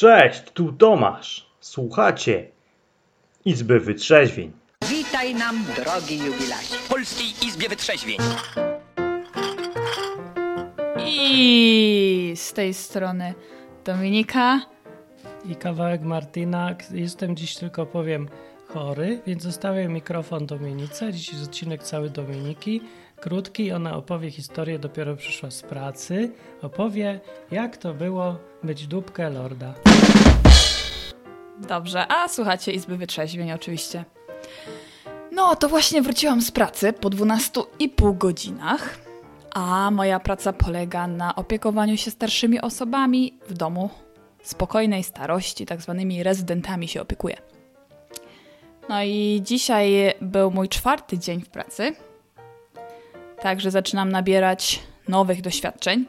Cześć, tu Tomasz. Słuchacie Izby Wytrzeźwień. Witaj nam, drogi jubilacie. w Polskiej Izbie Wytrzeźwień. I z tej strony Dominika. i kawałek Martina. Jestem dziś tylko powiem chory, więc zostawię mikrofon Dominice. Dziś jest odcinek cały Dominiki. Krótki, ona opowie historię, dopiero przyszła z pracy. Opowie, jak to było być dupkę lorda. Dobrze, a słuchacie Izby Wytrzeźwień oczywiście. No, to właśnie wróciłam z pracy po 12,5 godzinach, a moja praca polega na opiekowaniu się starszymi osobami w domu spokojnej starości, tak zwanymi rezydentami się opiekuję. No i dzisiaj był mój czwarty dzień w pracy, także zaczynam nabierać nowych doświadczeń.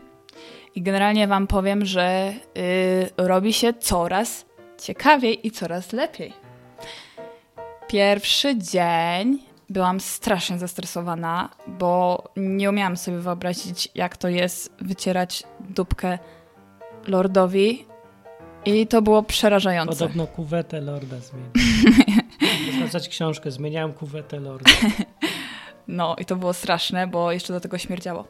I generalnie Wam powiem, że yy, robi się coraz ciekawiej i coraz lepiej. Pierwszy dzień byłam strasznie zestresowana, bo nie umiałam sobie wyobrazić, jak to jest wycierać dupkę lordowi. I to było przerażające. Podobno kuwetę lorda zmienił. Można nazwać książkę, zmieniałem kuwetę lorda. No i to było straszne, bo jeszcze do tego śmierdziało.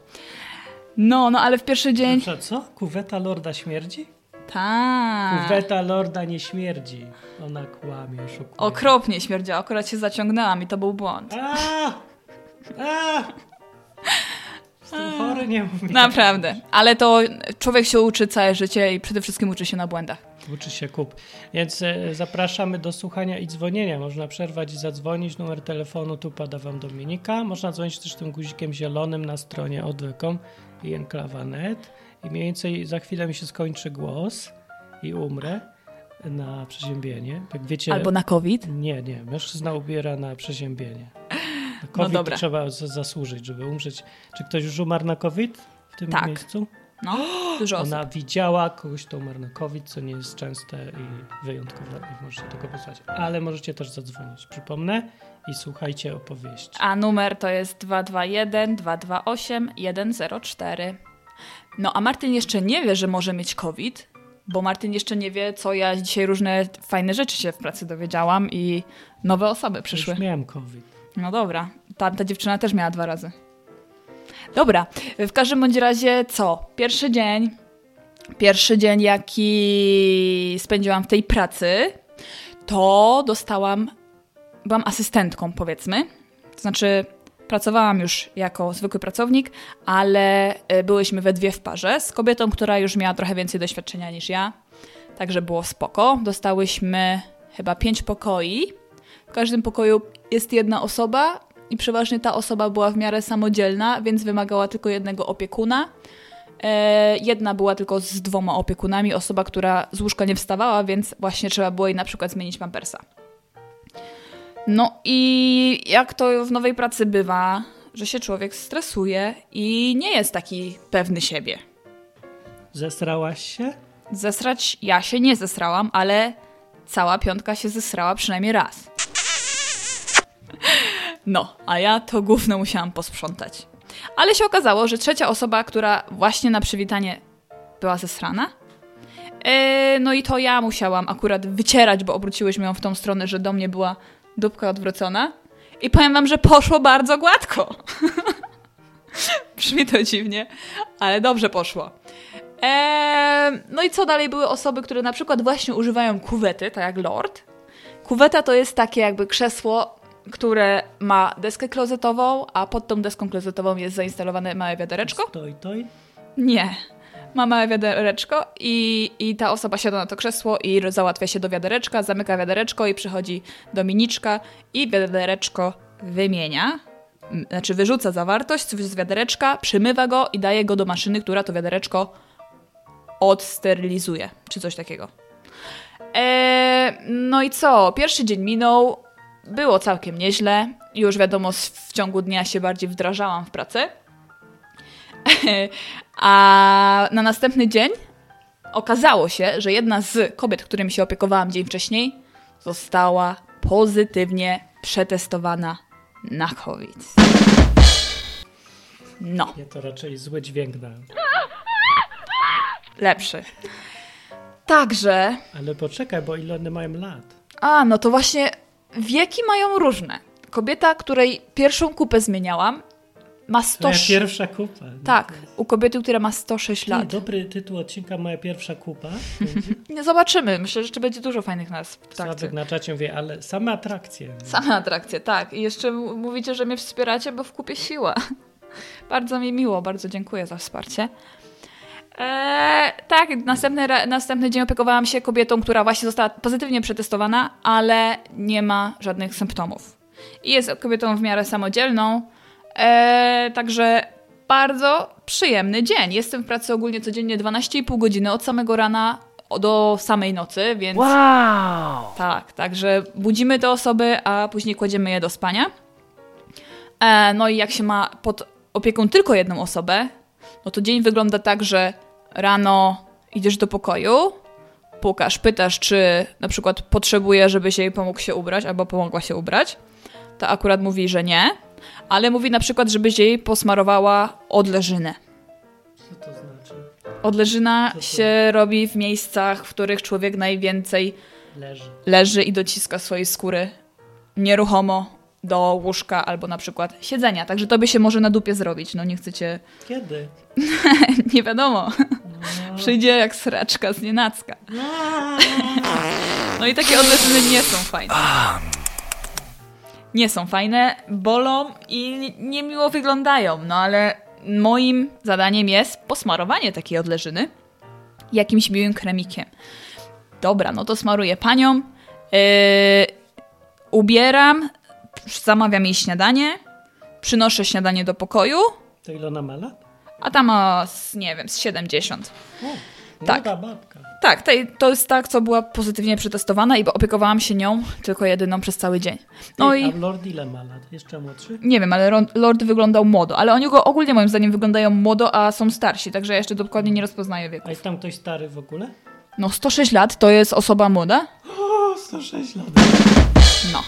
No, no ale w pierwszy dzień. Proszę, co? Kuweta lorda śmierdzi? Tak. Kuweta lorda nie śmierdzi. Ona kłamie, oszukuje. Okropnie śmierdziało, akurat się zaciągnęłam i to był błąd. A! A! Jestem chory, nie mów mi. Naprawdę. Ale to człowiek się uczy całe życie i przede wszystkim uczy się na błędach. Uczy się kup. Więc e, zapraszamy do słuchania i dzwonienia. Można przerwać i zadzwonić. Numer telefonu tu pada wam Dominika. Można dzwonić też tym guzikiem zielonym na stronie odwykom i enklawa.net. I mniej więcej za chwilę mi się skończy głos i umrę na przeziębienie. Jak wiecie, Albo na COVID. Nie, nie. Mężczyzna ubiera na przeziębienie. Na No COVID dobra. trzeba zasłużyć, żeby umrzeć. Czy ktoś już umarł na COVID w tym Tak. miejscu? No, dużo osób. Ona widziała kogoś, kto umarł na COVID, co nie jest częste i wyjątkowe i możecie tego posłuchać. Ale możecie też zadzwonić, przypomnę, i słuchajcie opowieści. A numer to jest 221 228 104. No a Martin jeszcze nie wie, że może mieć COVID, bo Martin jeszcze nie wie, co ja dzisiaj różne fajne rzeczy się w pracy dowiedziałam i nowe osoby przyszły. Już miałem COVID. No dobra, tamta dziewczyna też miała dwa razy. Dobra, w każdym bądź razie co? Pierwszy dzień, pierwszy dzień jaki spędziłam w tej pracy, to dostałam, byłam asystentką powiedzmy, to znaczy pracowałam już jako zwykły pracownik, ale y, byłyśmy we dwie w parze z kobietą, która już miała trochę więcej doświadczenia niż ja, także było spoko. Dostałyśmy chyba pięć pokoi, w każdym pokoju jest jedna osoba i przeważnie ta osoba była w miarę samodzielna, więc wymagała tylko jednego opiekuna. E, jedna była tylko z dwoma opiekunami, osoba, która z łóżka nie wstawała, więc właśnie trzeba było jej na przykład zmienić pampersa. No i jak to w nowej pracy bywa, że się człowiek stresuje i nie jest taki pewny siebie. Zesrałaś się? Zesrać ja się nie zesrałam, ale cała piątka się zesrała przynajmniej raz. No, a ja to gówno musiałam posprzątać. Ale się okazało, że trzecia osoba, która właśnie na przywitanie była zesrana, e, no i to ja musiałam akurat wycierać, bo obróciłyśmy ją w tą stronę, że do mnie była dupka odwrócona. I powiem wam, że poszło bardzo gładko. Brzmi to dziwnie, ale dobrze poszło. Eee, no i co dalej były osoby, które na przykład właśnie używają kuwety, tak jak Lord. Kuweta to jest takie jakby krzesło, które ma deskę klozetową, a pod tą deską klozetową jest zainstalowane małe wiadereczko. Toj, toj. Nie. Ma małe wiadereczko i, i ta osoba siada na to krzesło i załatwia się do wiadereczka, zamyka wiadereczko i przychodzi Dominiczka i wiadereczko wymienia. Znaczy wyrzuca zawartość z wiadereczka, przymywa go i daje go do maszyny, która to wiadereczko odsterylizuje, czy coś takiego. Eee, no i co? Pierwszy dzień minął, było całkiem nieźle. Już wiadomo, w ciągu dnia się bardziej wdrażałam w pracę. A na następny dzień okazało się, że jedna z kobiet, którymi się opiekowałam dzień wcześniej, została pozytywnie przetestowana na COVID. No, Nie, to raczej zły dźwięk dałem. lepszy. Także, Ale poczekaj, bo ile one mają lat? a no to właśnie wieki mają różne. Kobieta, której pierwszą kupę zmieniałam, ma 100... Moja pierwsza kupa. Tak, u kobiety, która ma 106 Ty, lat. dobry tytuł odcinka Moja pierwsza kupa. Nie Zobaczymy, myślę, że jeszcze będzie dużo fajnych nazw. Sławek na czacie wie, ale same atrakcje. Same atrakcje, tak. I jeszcze mówicie, że mnie wspieracie, bo w kupie siła. bardzo mi miło, bardzo dziękuję za wsparcie. Eee, tak, następny, następny dzień opiekowałam się kobietą, która właśnie została pozytywnie przetestowana, ale nie ma żadnych symptomów. I jest kobietą w miarę samodzielną, eee, także bardzo przyjemny dzień. Jestem w pracy ogólnie codziennie 12,5 godziny od samego rana do samej nocy, więc... Tak, także budzimy te osoby, a później kładziemy je do spania. E, no i jak się ma pod opieką tylko jedną osobę, no to dzień wygląda tak, że rano idziesz do pokoju, pukasz, pytasz, czy na przykład potrzebuje, żebyś jej pomógł się ubrać, albo pomogła się ubrać. To akurat mówi, że nie, ale mówi na przykład, żebyś jej posmarowała odleżynę. Co to znaczy? Odleżyna to? się robi w miejscach, w których człowiek najwięcej Leży. leży i dociska swojej skóry nieruchomo do łóżka albo na przykład siedzenia. Także to by się może na dupie zrobić. No nie chcecie, Kiedy? nie wiadomo. Przyjdzie jak sraczka z nienacka. No i takie odleżyny nie są fajne. Nie są fajne, bolą i niemiło wyglądają. No ale moim zadaniem jest posmarowanie takiej odleżyny jakimś miłym kremikiem. Dobra, no to smaruję panią. Yy, ubieram, zamawiam jej śniadanie, przynoszę śniadanie do pokoju, To ile ona ma lat? A tam ma, z, nie wiem, z 70. O, Tak. babka. Tak, tej, to jest tak, co była pozytywnie przetestowana i opiekowałam się nią tylko jedyną przez cały dzień. No Ty, i A Lord ile ma lat? Jeszcze młodszy? nie wiem, ale Lord wyglądał młodo, ale oni go ogólnie moim zdaniem wyglądają młodo, a są starsi, także ja jeszcze dokładnie nie rozpoznaję wieku. A jest tam ktoś stary w ogóle? No 106 lat to jest osoba młoda? O, 106 lat. No.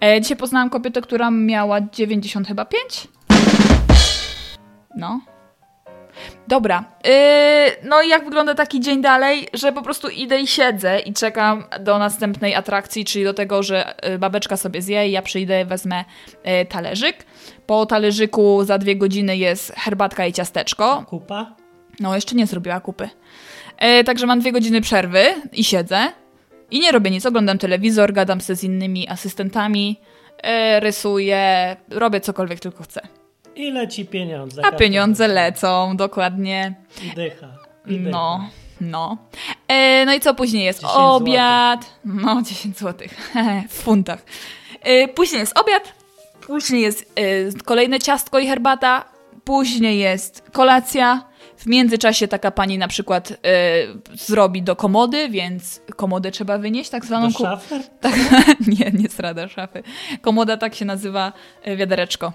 E, dzisiaj poznałam kobietę, która miała 90 chyba 5. No. Dobra. Yy, no i jak wygląda taki dzień dalej, że po prostu idę i siedzę i czekam do następnej atrakcji, czyli do tego, że y, babeczka sobie zje i ja przyjdę, wezmę y, talerzyk. Po talerzyku za dwie godziny jest herbatka i ciasteczko. Kupa? No, jeszcze nie zrobiła kupy. E, także mam dwie godziny przerwy i siedzę. I nie robię nic. Oglądam telewizor, gadam się z innymi asystentami, e, rysuję, robię cokolwiek tylko chcę. I leci pieniądze. A pieniądze lecą, dokładnie. I dycha. I dycha. No, no. E, no i co później jest? 10 Obiad. No, 10 złotych. w funtach. E, później jest obiad. Później jest e, kolejne ciastko i herbata. Później jest kolacja. W międzyczasie taka pani na przykład e, zrobi do komody, więc komodę trzeba wynieść, tak zwaną Do szafer? tak, nie, nie strada szafy. Komoda tak się nazywa e, wiadereczko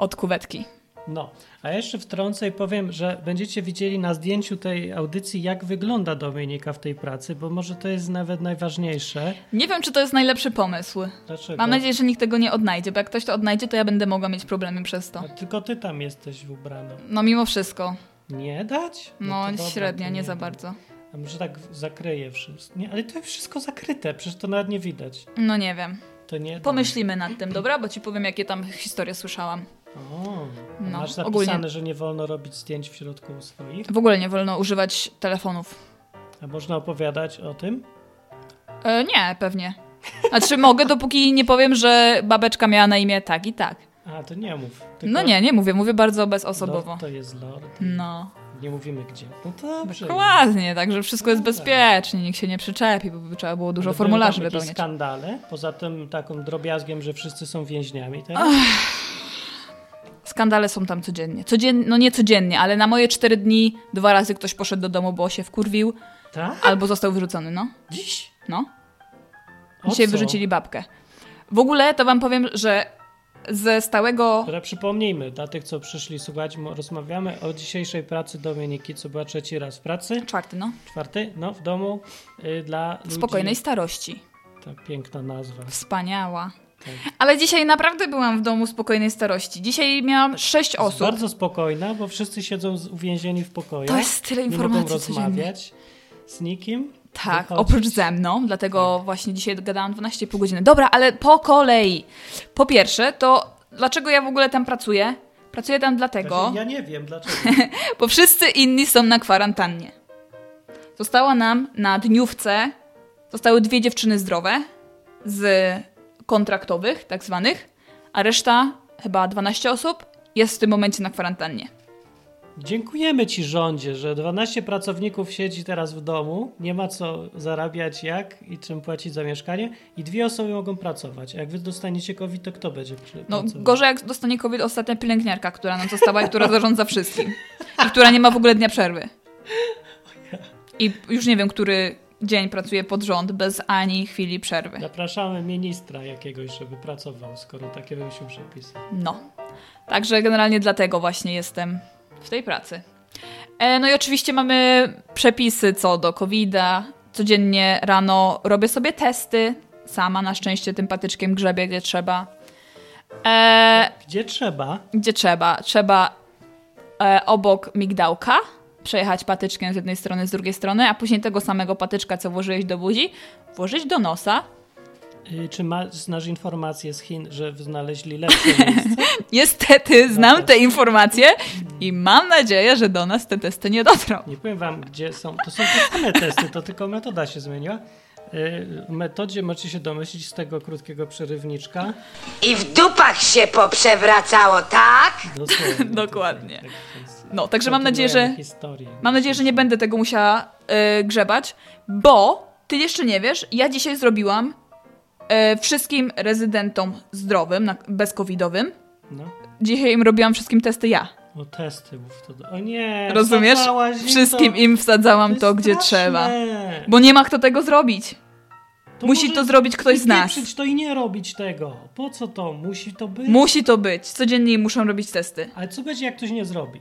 od kuwetki. No, a jeszcze wtrącę i powiem, że będziecie widzieli na zdjęciu tej audycji, jak wygląda Dominika w tej pracy, bo może to jest nawet najważniejsze. Nie wiem, czy to jest najlepszy pomysł. Dlaczego? Mam nadzieję, że nikt tego nie odnajdzie, bo jak ktoś to odnajdzie, to ja będę mogła mieć problemy przez to. A tylko ty tam jesteś ubrana. No mimo wszystko. Nie dać? No, dobra, średnio, to nie za bardzo. A może tak zakryje wszystko? Nie, ale to jest wszystko zakryte, przecież to nawet nie widać. No nie wiem. To nie. Pomyślimy nad tym, dobra? Bo ci powiem, jakie tam historie słyszałam. O, No, masz zapisane, ogólnie. że nie wolno robić zdjęć w środku swoich? W ogóle nie wolno używać telefonów. A można opowiadać o tym? E, nie, pewnie. Znaczy mogę, dopóki nie powiem, że babeczka miała na imię tak i tak. A, to nie mów. Tylko No nie, nie mówię, mówię bardzo bezosobowo. Lord to jest lord. No, Nie mówimy gdzie. No to dobrze. dokładnie, także wszystko jest No tak. bezpiecznie, nikt się nie przyczepi, bo by trzeba było dużo Ale formularzy wypełniać. skandale, poza tym taką drobiazgiem, że wszyscy są więźniami teraz. Skandale są tam codziennie. Codzien... No nie codziennie, ale na moje cztery dni dwa razy ktoś poszedł do domu, bo się wkurwił, Tak? albo został wyrzucony, no. Dziś? No. O Dzisiaj co? wyrzucili babkę. W ogóle to wam powiem, że ze stałego... Które przypomnijmy, dla tych, co przyszli słuchać, rozmawiamy o dzisiejszej pracy Dominiki, co była trzeci raz w pracy. Czwarty, no. Czwarty, no, w domu y, dla ludzi. Spokojnej starości. Ta piękna nazwa. Wspaniała. Tak. Ale dzisiaj naprawdę byłam w domu spokojnej starości. Dzisiaj miałam sześć osób. Bardzo spokojna, bo wszyscy siedzą uwięzieni w pokoju. To jest tyle nie mogą informacji rozmawiać. Z nikim? Tak, Wychodzić? oprócz ze mną, dlatego właśnie dzisiaj gadałam 12,5 godziny. Dobra, ale po kolei. Po pierwsze, to dlaczego ja w ogóle tam pracuję? Pracuję tam dlatego, Ja nie wiem dlaczego. bo wszyscy inni są na kwarantannie. Została nam na dniówce, zostały dwie dziewczyny zdrowe z kontraktowych, tak zwanych, a reszta, chyba 12 osób, jest w tym momencie na kwarantannie. Dziękujemy ci rządzie, że 12 pracowników siedzi teraz w domu, nie ma co zarabiać jak i czym płacić za mieszkanie i dwie osoby mogą pracować. A jak wy dostaniecie COVID, to kto będzie No, pracował? gorzej jak dostanie COVID ostatnia pielęgniarka, która nam została i która zarządza wszystkim. I która nie ma w ogóle dnia przerwy. I już nie wiem, który dzień pracuje pod rząd bez ani chwili przerwy. Zapraszamy ministra jakiegoś, żeby pracował, skoro takie wymyślił przepisy. No. Także generalnie dlatego właśnie jestem w tej pracy. E, no i oczywiście mamy przepisy co do COVID-a. Codziennie rano robię sobie testy. Sama na szczęście tym patyczkiem grzebię, gdzie trzeba. E, Gdzie trzeba? gdzie trzeba. Trzeba e, obok migdałka przejechać patyczkiem z jednej strony, z drugiej strony, a później tego samego patyczka, co włożyłeś do buzi, włożyć do nosa. Y, Czy ma, znasz informacje z Chin, że znaleźli lepsze miejsce? Niestety znam te też. informacje i mam nadzieję, że do nas te testy nie dotrą. Nie powiem wam, gdzie są. To są te same testy, to tylko metoda się zmieniła. Y, W metodzie możecie się domyślić z tego krótkiego przerywniczka. I w dupach się poprzewracało, tak? Dosłownie. Dokładnie. Tak, więc No, także mam nadzieję, że historię. mam nadzieję, że nie będę tego musiała e, grzebać, bo ty jeszcze nie wiesz, ja dzisiaj zrobiłam e, wszystkim rezydentom zdrowym, na, bezcovidowym, No. dzisiaj im robiłam wszystkim testy ja. O testy, mów to. O nie! Rozumiesz? Wszystkim to. im wsadzałam jest to, gdzie straszne. trzeba. Bo nie ma kto tego zrobić. To musi to zrobić ktoś z nas. wypieprzyć to i nie robić tego. Po co to? Musi to być. Musi to być. Codziennie muszą robić testy. Ale co będzie, jak ktoś nie zrobi?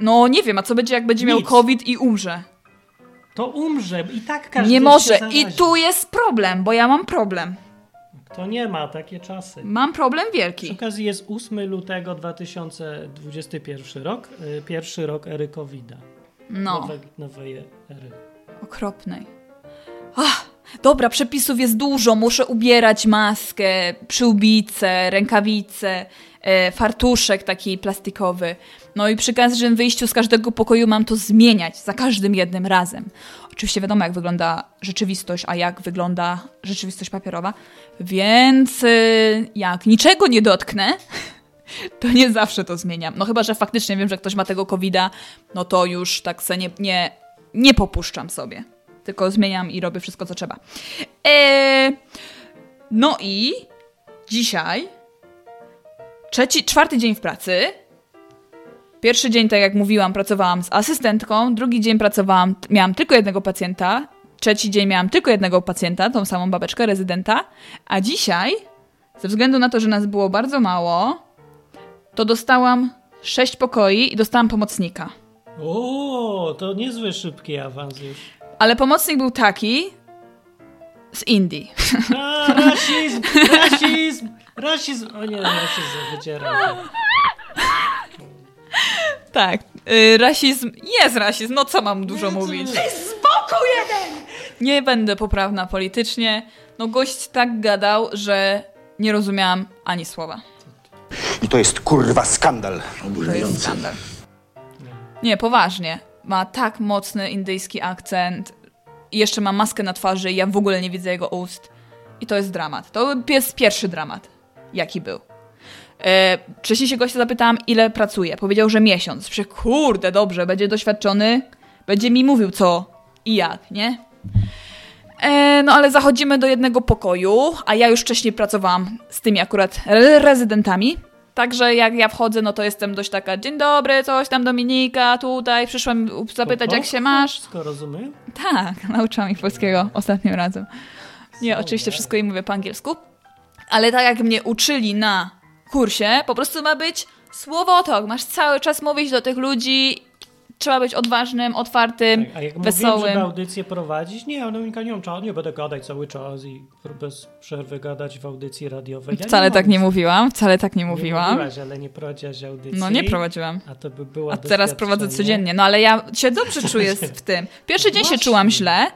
No nie wiem, a co będzie, jak będzie miał Nic. COVID i umrze? To umrze i tak każdy Nie może. I tu jest problem, bo ja mam problem. To nie ma takie czasy. Mam problem Z wielki. okazji jest 8 lutego 2021 rok, y, pierwszy rok ery COVID-a. No, Nowe, nowej ery. okropnej. Dobra, przepisów jest dużo. Muszę ubierać maskę, przyłbicę, rękawice, e, fartuszek taki plastikowy. No i przy każdym wyjściu z każdego pokoju mam to zmieniać za każdym jednym razem. Oczywiście wiadomo, jak wygląda rzeczywistość, a jak wygląda rzeczywistość papierowa, więc y, jak niczego nie dotknę, to nie zawsze to zmieniam. No chyba, że faktycznie wiem, że ktoś ma tego covida, no to już tak se nie, nie, nie popuszczam sobie. Tylko zmieniam i robię wszystko, co trzeba. Eee, no i dzisiaj trzeci, czwarty dzień w pracy. Pierwszy dzień, tak jak mówiłam, pracowałam z asystentką, drugi dzień pracowałam, miałam tylko jednego pacjenta, trzeci dzień miałam tylko jednego pacjenta, tą samą babeczkę, rezydenta, a dzisiaj, ze względu na to, że nas było bardzo mało, to dostałam sześć pokoi i dostałam pomocnika. O, to niezły szybki awans już. Ale pomocnik był taki z Indii. A, rasizm, rasizm, rasizm. O nie, rasizm wydzieram. Tak, y, rasizm jest rasizm, no co mam dużo mówić. Spokój jeden! Nie będę poprawna politycznie. No gość tak gadał, że nie rozumiałam ani słowa. I to jest kurwa skandal. Jest skandal. Nie, poważnie. Ma tak mocny indyjski akcent. Jeszcze ma maskę na twarzy ja w ogóle nie widzę jego ust. I to jest dramat. To jest pierwszy dramat, jaki był. E, wcześniej się gościa zapytałam, ile pracuje. Powiedział, że miesiąc. Przecież kurde, dobrze, będzie doświadczony, będzie mi mówił co i jak, nie? E, no ale zachodzimy do jednego pokoju, a ja już wcześniej pracowałam z tymi akurat re- rezydentami. Także jak ja wchodzę, no to jestem dość taka, dzień dobry, coś tam Dominika, tutaj przyszłam zapytać jak się masz. Wszystko rozumiem? Tak, nauczyłam ich polskiego ostatnim razem. Nie, oczywiście wszystko im mówię po angielsku. Ale tak jak mnie uczyli na kursie, po prostu ma być słowotok. Masz cały czas mówić do tych ludzi trzeba być odważnym, otwartym, Tak, A jak mówiłem, wesołym. żeby audycję prowadzić, nie, no nie czasu, nie będę gadać cały czas i bez przerwy gadać w audycji radiowej. Ja Wcale mam tak nie mówiłam, wcale tak nie Nie mówiłam. mówiłaś, ale nie prowadziłaś audycji. No nie prowadziłam. A to by było A teraz prowadzę codziennie. No ale ja się dobrze czuję w tym. Pierwszy dzień się Właśnie. czułam źle,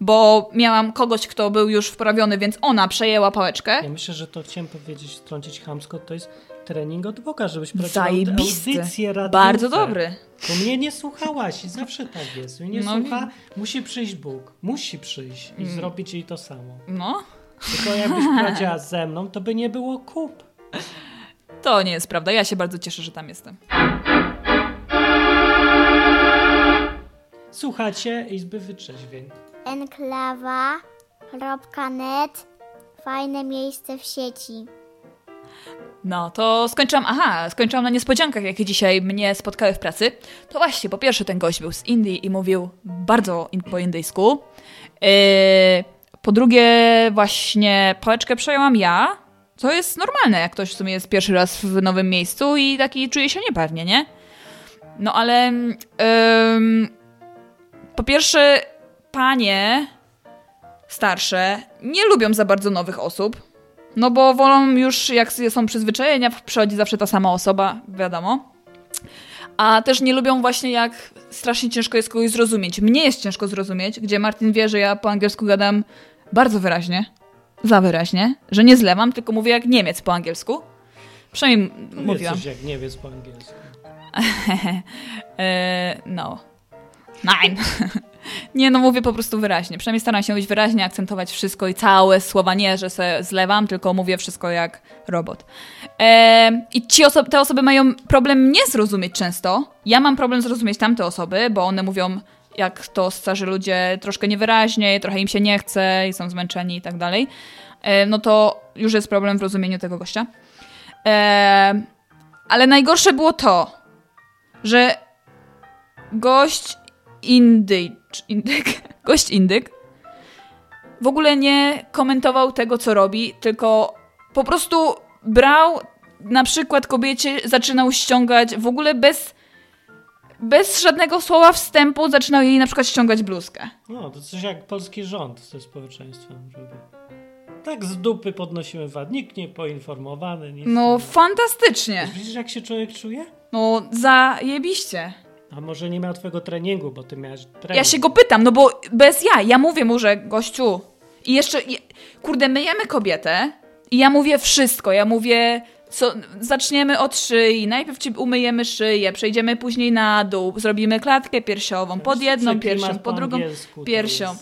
bo miałam kogoś, kto był już wprawiony, więc ona przejęła pałeczkę. Ja myślę, że to chciałem powiedzieć, wtrącić chamsko, to jest trening od Boga, żebyś prowadziła audycję radiowe. Bardzo dobry. Bo mnie nie słuchałaś i zawsze tak jest. Mnie nie No słucha, musi przyjść Bóg. Musi przyjść i zrobić jej to samo. No, Tylko jakbyś prowadziła ze mną, to by nie było kup. to nie jest prawda. Ja się bardzo cieszę, że tam jestem. Słuchacie Izby Wytrzeźwień. Enklawa.net Fajne miejsce w sieci. No, to skończyłam, aha, skończyłam na niespodziankach, jakie dzisiaj mnie spotkały w pracy. To właśnie, po pierwsze ten gość był z Indii i mówił bardzo in, po indyjsku. Yy, po drugie właśnie pałeczkę przejąłam ja, co jest normalne, jak ktoś w sumie jest pierwszy raz w nowym miejscu i taki czuje się niepewnie, nie? No ale ym, po pierwsze panie starsze nie lubią za bardzo nowych osób. No bo wolą już, jak są przyzwyczajenia, przychodzi zawsze ta sama osoba, wiadomo. A też nie lubią właśnie, jak strasznie ciężko jest kogoś zrozumieć. Mnie jest ciężko zrozumieć, gdzie Martin wie, że ja po angielsku gadam bardzo wyraźnie, za wyraźnie, że nie zlewam, tylko mówię jak Niemiec po angielsku. Przynajmniej Mówię mówiłam. coś jak nie wiesz po angielsku. E, no. Nein. nie, no mówię po prostu wyraźnie. Przynajmniej staram się mówić wyraźnie, akcentować wszystko i całe słowa. Nie, że se zlewam, tylko mówię wszystko jak robot. E, I ci oso- te osoby mają problem nie zrozumieć często. Ja mam problem zrozumieć tamte osoby, bo one mówią jak to starzy ludzie troszkę niewyraźnie, trochę im się nie chce i są zmęczeni i tak dalej. E, no to już jest problem w rozumieniu tego gościa. E, ale najgorsze było to, że gość indycz, indyk, gość indyk w ogóle nie komentował tego, co robi, tylko po prostu brał na przykład kobiecie, zaczynał ściągać w ogóle bez, bez żadnego słowa wstępu, zaczynał jej na przykład ściągać bluzkę. No, to coś jak polski rząd ze społeczeństwem robi. Tak z dupy podnosimy VAT. Nikt nie poinformowany. Nic No nie. fantastycznie. Widzisz, jak się człowiek czuje? No zajebiście. A może nie miał twojego treningu, bo ty miałeś trening. Ja się go pytam, no bo bez ja, ja mówię mu, że gościu. I jeszcze, je- kurde, myjemy kobietę i ja mówię wszystko. Ja mówię, co, zaczniemy od szyi, najpierw ci umyjemy szyję, przejdziemy później na dół, zrobimy klatkę piersiową, pod jedną piersią, po pod drugą piersią.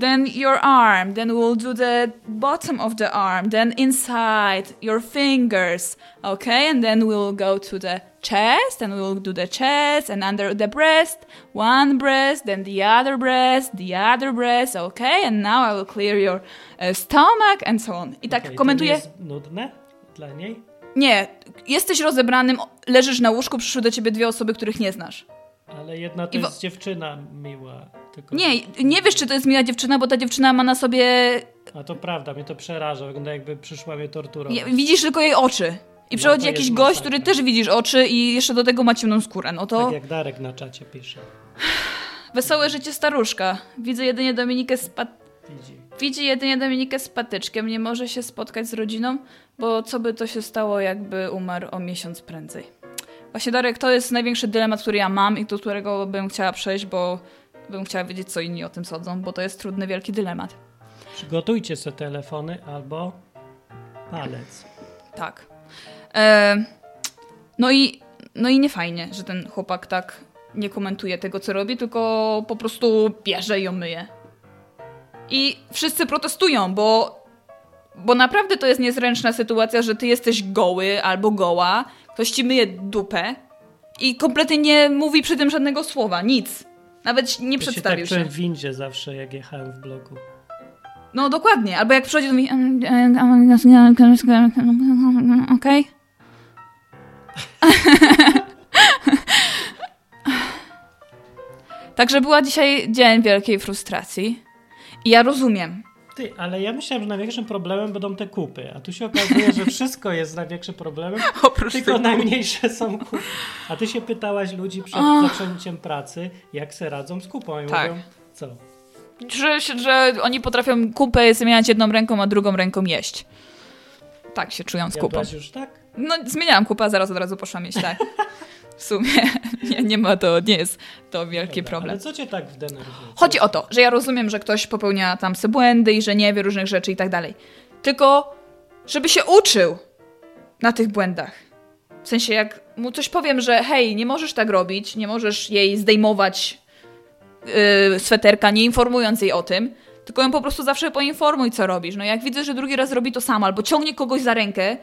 Then your arm, then we'll do the bottom of the arm, then inside your fingers, okay? And then we'll go to the chest, and we'll do the chest, and under the breast, one breast, then the other breast, the other breast, okay? And now I will clear your uh, stomach, and so on. I tak Okej, to komentuję. nie jest nudne dla niej? Nie, jesteś rozebranym, leżysz na łóżku, przyszły do ciebie dwie osoby, których nie znasz. Ale jedna to I jest dziewczyna miła. Tylko... Nie, nie wiesz, czy to jest miła dziewczyna, bo ta dziewczyna ma na sobie. A to prawda, mnie to przeraża. Wygląda jakby przyszła mnie torturować. je- Widzisz tylko jej oczy. I No, przychodzi jakiś gość, masakra. który też widzisz oczy i jeszcze do tego ma ciemną skórę. No to Tak jak Darek na czacie pisze. wesołe życie staruszka. Widzę jedynie Dominikę z pat... Widzi. Widzi jedynie Dominikę z patyczkiem, nie może się spotkać z rodziną, bo co by to się stało, jakby umarł o miesiąc prędzej. Właśnie Darek, to jest największy dylemat, który ja mam i do którego bym chciała przejść, bo bym chciała wiedzieć, co inni o tym sądzą, bo to jest trudny, wielki dylemat. Przygotujcie sobie telefony albo palec. Tak. E, no i no i nie fajnie, że ten chłopak tak nie komentuje tego, co robi, tylko po prostu bierze i ją myje. I wszyscy protestują, bo, bo naprawdę to jest niezręczna sytuacja, że ty jesteś goły albo goła, ktoś ci myje dupę i kompletnie nie mówi przy tym żadnego słowa, nic. Nawet nie Ja się tak przedstawił się. w windzie zawsze, jak jechałem w bloku. No dokładnie, albo jak przychodzi do mnie. Okej. Także była dzisiaj dzień wielkiej frustracji. I ja rozumiem. Ty, ale ja myślałem, że największym problemem będą te kupy, a tu się okazuje, że wszystko jest największym problemem, Oprócz tylko tych najmniejsze są kupy. A ty się pytałaś ludzi przed zaczęciem pracy, jak se radzą z kupą i Tak. mówią, co? Że, że oni potrafią kupę zmieniać jedną ręką, a drugą ręką jeść. Tak się czują z kupą. Jadłaś już tak? No, zmieniałam kupę, a zaraz od razu poszłam jeść, tak. W sumie nie, nie ma to, nie jest to wielki Dobra, problem. Ale co cię tak wdenerwuje? Co- Chodzi o to, że ja rozumiem, że ktoś popełnia tam sobie błędy i że nie wie różnych rzeczy i tak dalej. Tylko, żeby się uczył na tych błędach. W sensie, jak mu coś powiem, że hej, nie możesz tak robić, nie możesz jej zdejmować yy, sweterka, nie informując jej o tym, tylko ją po prostu zawsze poinformuj, co robisz. No jak widzę, że drugi raz robi to samo, albo ciągnie kogoś za rękę,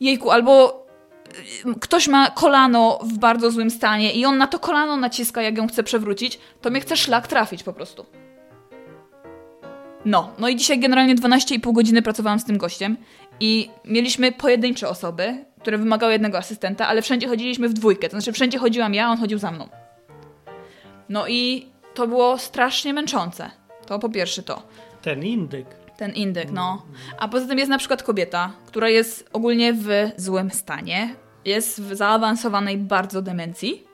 jejku, albo yy, ktoś ma kolano w bardzo złym stanie i on na to kolano naciska, jak ją chce przewrócić, to mnie chce szlak trafić po prostu. No, no i dzisiaj generalnie 12,5 godziny pracowałam z tym gościem i mieliśmy pojedyncze osoby, które wymagały jednego asystenta, ale wszędzie chodziliśmy w dwójkę, to znaczy wszędzie chodziłam ja, on chodził za mną. No i to było strasznie męczące. To po pierwsze to. Ten indyk. Ten indyk, no. A poza tym jest na przykład kobieta, która jest ogólnie w złym stanie, jest w zaawansowanej bardzo demencji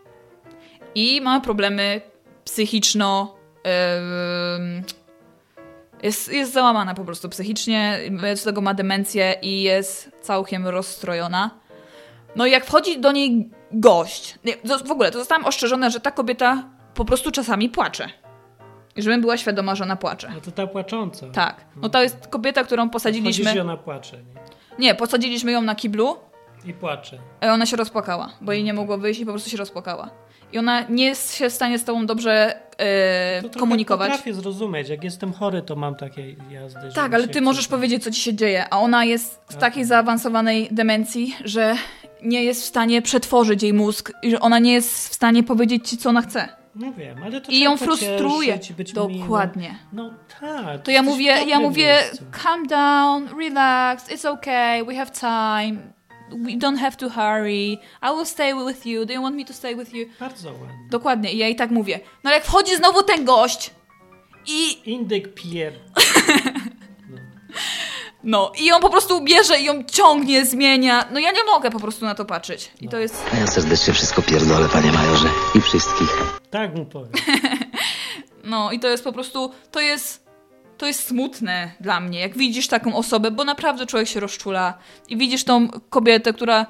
i ma problemy psychiczno... jest, jest załamana po prostu psychicznie, do tego ma demencję i jest całkiem rozstrojona. No i jak wchodzi do niej gość, w ogóle to zostałam ostrzeżona, że ta kobieta po prostu czasami płacze. I żebym była świadoma, że ona płacze. No to ta płacząca. Tak. No to jest kobieta, którą Chodzisz i posadziliśmy. ona płacze, nie? Nie, posadziliśmy ją na kiblu, I płacze. a ona się rozpłakała, bo jej nie mogło wyjść i po prostu się rozpłakała. I ona nie jest się w stanie z tobą dobrze e, To komunikować. potrafię zrozumieć. Jak jestem chory, to mam takie jazdy. że Tak, ale ty możesz powiedzieć, co ci się dzieje, a ona jest w takiej zaawansowanej demencji, że nie jest w stanie przetworzyć jej mózg i że ona nie jest w stanie powiedzieć ci, co ona chce. No wiem, ale to I ją frustruje. Dokładnie. Miłym. No tak. To ja mówię, ja mówię, miejscu. calm down, relax, it's okay, we have time, we don't have to hurry, I will stay with you, do you want me to stay with you? Bardzo ładnie. Dokładnie, i ja i tak mówię. No ale jak wchodzi znowu ten gość i Indyk pier... no, i on po prostu bierze i ją ciągnie, zmienia, no ja nie mogę po prostu na to patrzeć. I to jest, A ja serdecznie wszystko pierdolę, panie majorze. I wszystkich. Tak mu powiem. no i to jest po prostu, to jest, to jest smutne dla mnie, jak widzisz taką osobę, bo naprawdę człowiek się rozczula i widzisz tą kobietę, która,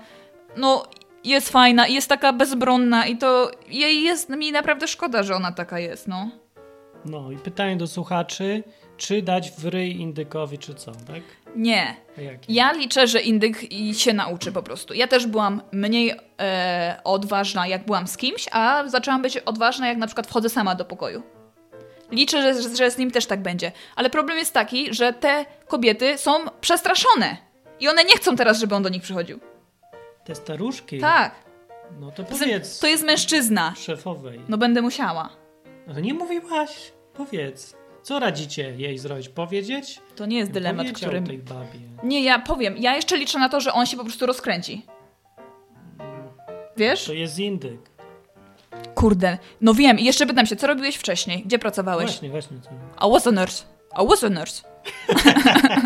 no, jest fajna i jest taka bezbronna i to jej jest mi naprawdę szkoda, że ona taka jest, no. No i pytanie do słuchaczy, czy dać w ryj indykowi, czy co, tak? Nie. Ja liczę, że indyk się nauczy po prostu. Ja też byłam mniej e, odważna, jak byłam z kimś, a zaczęłam być odważna, jak na przykład wchodzę sama do pokoju. Liczę, że, że z nim też tak będzie. Ale problem jest taki, że te kobiety są przestraszone. I one nie chcą teraz, żeby on do nich przychodził. Te staruszki? Tak. No to powiedz To jest mężczyzna. szefowej. No będę musiała. No to nie mówiłaś. Powiedz. Co radzicie jej zrobić? Powiedzieć? To nie jest dylemat, Powiedział którym... tej babie. Nie, ja powiem. Ja jeszcze liczę na to, że on się po prostu rozkręci. Wiesz? To jest indyk. Kurde. No wiem. I jeszcze pytam się, co robiłeś wcześniej? Gdzie pracowałeś? Właśnie, właśnie. Co? I was a nurse. I was a nurse.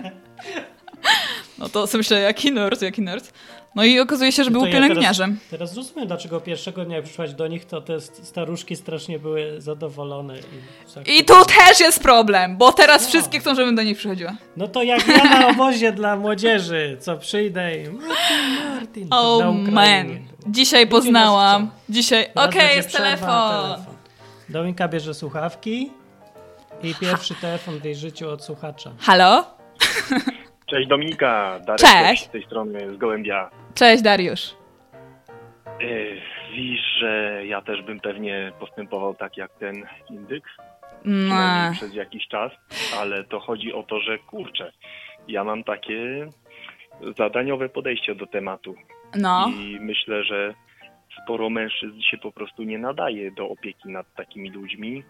no to sobie myślę, jaki nurse, jaki nurse. No i okazuje się, że był ja pielęgniarzem. Teraz, teraz rozumiem, dlaczego pierwszego dnia jak przyszłaś do nich, to te st- staruszki strasznie były zadowolone. I, I tu też jest problem, bo teraz wszystkie chcą, żebym do nich przychodziła. No to jak ja na obozie dla młodzieży, co przyjdę i Martin, Martin, Oh man. Dzisiaj nas poznałam. Dzisiaj. Okej, będzie jest telefon. telefon. Dominka bierze słuchawki i pierwszy telefon w jej życiu od słuchacza. Halo? Cześć Dominika, Darek Cześć. z tej strony, z Gołębia. Cześć, Dariusz. Yy, widzisz, że ja też bym pewnie postępował tak jak ten indyk, No. przez jakiś czas, ale to chodzi o to, że kurczę, ja mam takie zadaniowe podejście do tematu No. i myślę, że sporo mężczyzn się po prostu nie nadaje do opieki nad takimi ludźmi,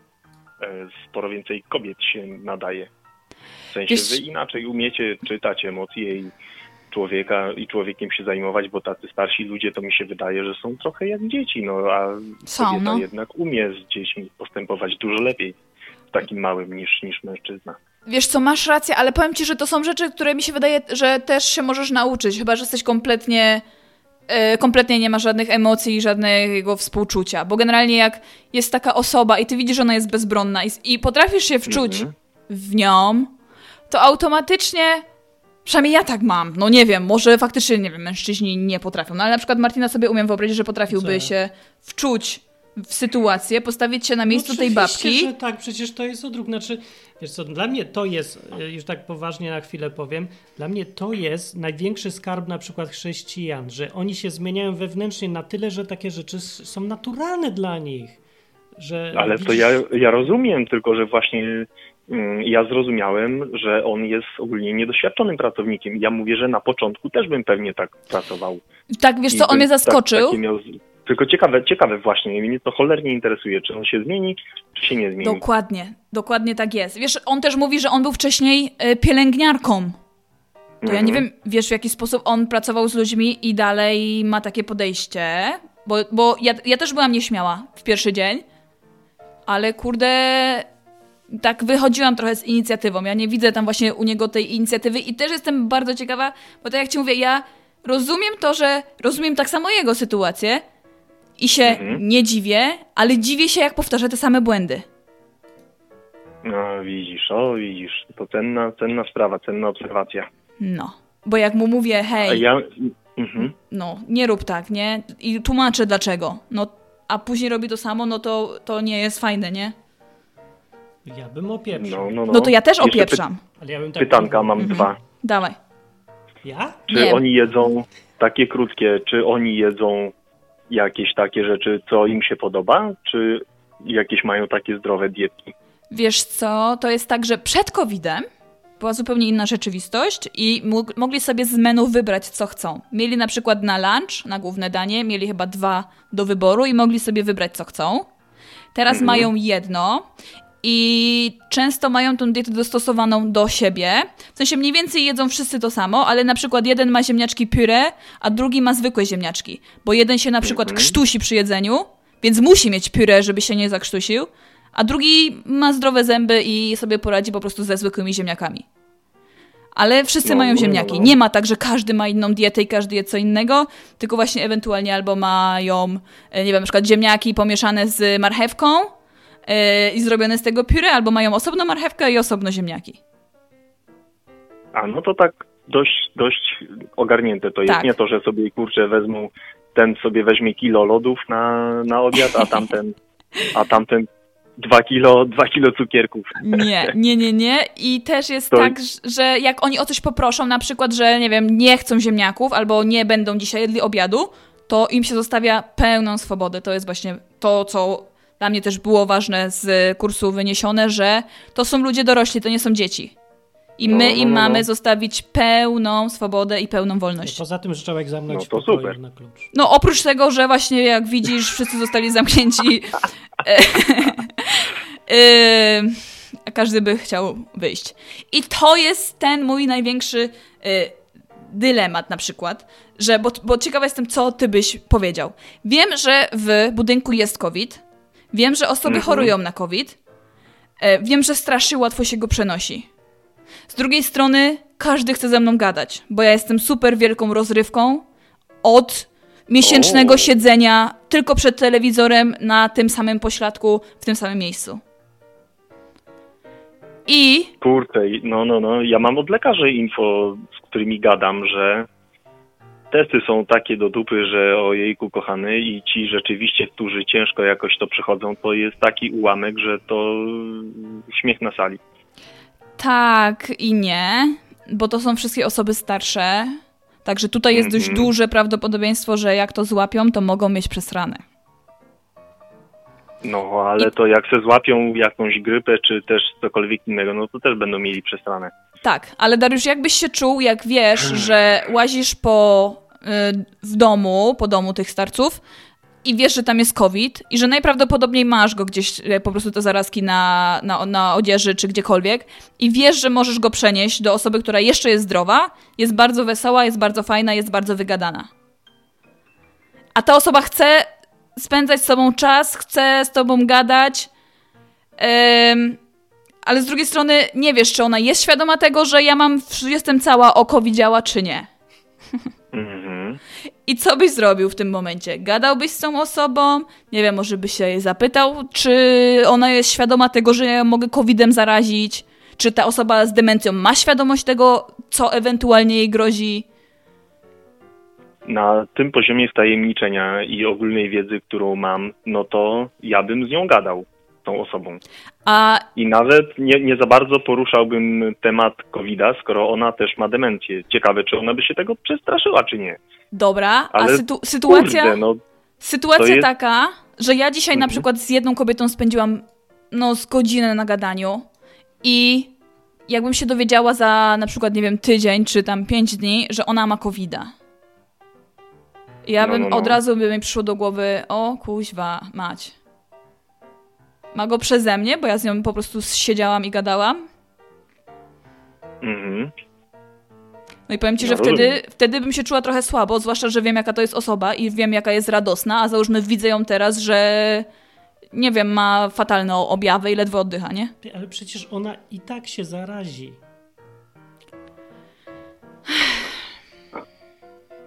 e, sporo więcej kobiet się nadaje. W sensie Wiesz- wy inaczej umiecie czytać emocje i człowieka i człowiekiem się zajmować, bo tacy starsi ludzie to mi się wydaje, że są trochę jak dzieci, no a Są, kobieta no. jednak umie z dziećmi postępować dużo lepiej w takim małym niż, niż mężczyzna. Wiesz co, masz rację, ale powiem ci, że to są rzeczy, które mi się wydaje, że też się możesz nauczyć, chyba że jesteś kompletnie e, kompletnie nie ma żadnych emocji, żadnego współczucia, bo generalnie jak jest taka osoba i ty widzisz, że ona jest bezbronna i, i potrafisz się wczuć Mhm. W nią, to automatycznie Przynajmniej ja tak mam. No nie wiem, może faktycznie, nie wiem, mężczyźni nie potrafią. No ale na przykład Martina sobie umiem wyobrazić, że potrafiłby Co? się wczuć w sytuację, postawić się na miejscu tej No Oczywiście, babki. że tak, przecież to jest odruch. Znaczy, wiesz co, dla mnie to jest, e, już tak poważnie na chwilę powiem, dla mnie to jest największy skarb na przykład chrześcijan, że oni się zmieniają wewnętrznie na tyle, że takie rzeczy są naturalne dla nich. Że Ale to ja, ja rozumiem, tylko że właśnie ja zrozumiałem, że on jest ogólnie niedoświadczonym pracownikiem. Ja mówię, że na początku też bym pewnie tak pracował. Tak, wiesz I co, on mnie tak- zaskoczył. taki miał Tylko ciekawe, ciekawe właśnie, mnie to cholernie interesuje, czy on się zmieni, czy się nie zmieni. Dokładnie, dokładnie tak jest. Wiesz, on też mówi, że on był wcześniej y, pielęgniarką. To ja nie Mhm. wiem, wiesz, w jaki sposób on pracował z ludźmi i dalej ma takie podejście. Bo, bo ja, ja też byłam nieśmiała w pierwszy dzień, ale kurde, tak wychodziłam trochę z inicjatywą. Ja nie widzę tam właśnie u niego tej inicjatywy i też jestem bardzo ciekawa, bo tak jak ci mówię, ja rozumiem to, że rozumiem tak samo jego sytuację i się Mhm. nie dziwię, ale dziwię się, jak powtarza te same błędy. No widzisz, o widzisz, to cenna, cenna sprawa, cenna obserwacja. No. Bo jak mu mówię, hej, ja... Mhm. no, nie rób tak, nie? I tłumaczę dlaczego. No, a później robi to samo, no to, to nie jest fajne, nie? Ja bym opieprzał. No, no, no. No to ja też Jeszcze opieprzam. Ale ja bym tak Pytanka mam Mhm. dwa. Dawaj. Ja? Czy Nie. oni jedzą takie krótkie, czy oni jedzą jakieś takie rzeczy, co im się podoba, czy jakieś mają takie zdrowe dietki? Wiesz co, to jest tak, że przed COVID-em była zupełnie inna rzeczywistość i mogli sobie z menu wybrać, co chcą. Mieli na przykład na lunch, na główne danie, mieli chyba dwa do wyboru i mogli sobie wybrać, co chcą. Teraz Mhm. mają jedno i często mają tą dietę dostosowaną do siebie. W sensie mniej więcej jedzą wszyscy to samo, ale na przykład jeden ma ziemniaczki puree, a drugi ma zwykłe ziemniaczki. Bo jeden się na przykład Mhm. krztusi przy jedzeniu, więc musi mieć puree, żeby się nie zakrztusił, a drugi ma zdrowe zęby i sobie poradzi po prostu ze zwykłymi ziemniakami. Ale wszyscy No, mają ziemniaki. no. Nie ma tak, że każdy ma inną dietę i każdy je co innego, tylko właśnie ewentualnie albo mają, e, nie wiem, na przykład ziemniaki pomieszane z marchewką e, i zrobione z tego puree, albo mają osobno marchewkę i osobno ziemniaki. A no to tak dość, dość ogarnięte to jest. Tak. Nie to, że sobie kurczę wezmą, ten sobie weźmie kilo lodów na, na obiad, a tamten, a tamten dwa kilo, dwa kilo cukierków. Nie, nie, nie, nie. I też jest To- tak, że jak oni o coś poproszą, na przykład, że nie wiem, nie chcą ziemniaków albo nie będą dzisiaj jedli obiadu, to im się zostawia pełną swobodę. To jest właśnie to, co dla mnie też było ważne z kursu wyniesione, że to są ludzie dorośli, to nie są dzieci. I No, my no, im no, no. mamy zostawić pełną swobodę i pełną wolność. Poza tym, że trzeba ich zamknąć No to super. na klucz. No oprócz tego, że właśnie jak widzisz, wszyscy zostali zamknięci. a każdy by chciał wyjść. I to jest ten mój największy e, dylemat na przykład, że, bo, bo ciekawa jestem, co ty byś powiedział. Wiem, że w budynku jest COVID, wiem, że osoby Mhm. chorują na COVID, e, wiem, że strasznie łatwo się go przenosi. Z drugiej strony każdy chce ze mną gadać, bo ja jestem super wielką rozrywką od miesięcznego siedzenia tylko przed telewizorem na tym samym pośladku, w tym samym miejscu. I i- no, no, no. Ja mam od lekarzy info, z którymi gadam, że testy są takie do dupy, że ojejku kochany i ci rzeczywiście, którzy ciężko jakoś to przechodzą, to jest taki ułamek, że to śmiech na sali. tak i nie, bo to są wszystkie osoby starsze. Także tutaj jest dość Mhm. duże prawdopodobieństwo, że jak to złapią, to mogą mieć przesrane. No, ale to jak se złapią jakąś grypę, czy też cokolwiek innego, no to też będą mieli przestranę. Tak, ale Dariusz, jakbyś się czuł, jak wiesz, że łazisz po, y, w domu, po domu tych starców i wiesz, że tam jest COVID i że najprawdopodobniej masz go gdzieś, y, po prostu te zarazki na, na, na odzieży czy gdziekolwiek i wiesz, że możesz go przenieść do osoby, która jeszcze jest zdrowa, jest bardzo wesoła, jest bardzo fajna, jest bardzo wygadana. A ta osoba chce spędzać z tobą czas, chce z tobą gadać, em, ale z drugiej strony nie wiesz, czy ona jest świadoma tego, że ja mam, jestem cała oko widziała, czy nie. Mhm. I co byś zrobił w tym momencie? Gadałbyś z tą osobą? Nie wiem, może byś się jej zapytał, czy ona jest świadoma tego, że ja mogę COVID-em zarazić? Czy ta osoba z demencją ma świadomość tego, co ewentualnie jej grozi? Na tym poziomie wtajemniczenia i ogólnej wiedzy, którą mam, no to ja bym z nią gadał, tą osobą. A I nawet nie, nie za bardzo poruszałbym temat COVID-a, skoro ona też ma demencję. Ciekawe, czy ona by się tego przestraszyła, czy nie. dobra, a Ale sytu- sytuacja, Kurde, no sytuacja jest- taka, że ja dzisiaj na Mhm. przykład z jedną kobietą spędziłam no z godzinę na gadaniu i jakbym się dowiedziała za na przykład, nie wiem, tydzień czy tam pięć dni, że ona ma COVID-a. Ja No, bym no, no. od razu by mi przyszło do głowy, o kuźwa, mać. Ma go przeze mnie, bo ja z nią po prostu siedziałam i gadałam. mhm. No i powiem ci, No, że wtedy, rozumiem. wtedy bym się czuła trochę słabo, zwłaszcza, że wiem jaka to jest osoba i wiem jaka jest radosna, a załóżmy widzę ją teraz, że nie wiem, ma fatalne objawy i ledwo oddycha, nie? Ale przecież ona i tak się zarazi.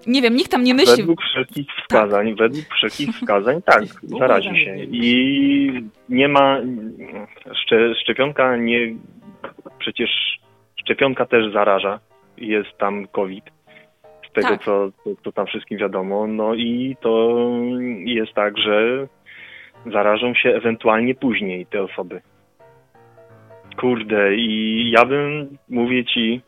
Nie wiem, nikt tam nie myśli. Według wszelkich wskazań, według wszelkich wskazań, tak, zarazi się. I nie ma, szcze, szczepionka nie, przecież szczepionka też zaraża, jest tam COVID, z tego Tak. co, co, co tam wszystkim wiadomo, no i to jest tak, że zarażą się ewentualnie później te osoby. Kurde, i ja bym, mówię ci,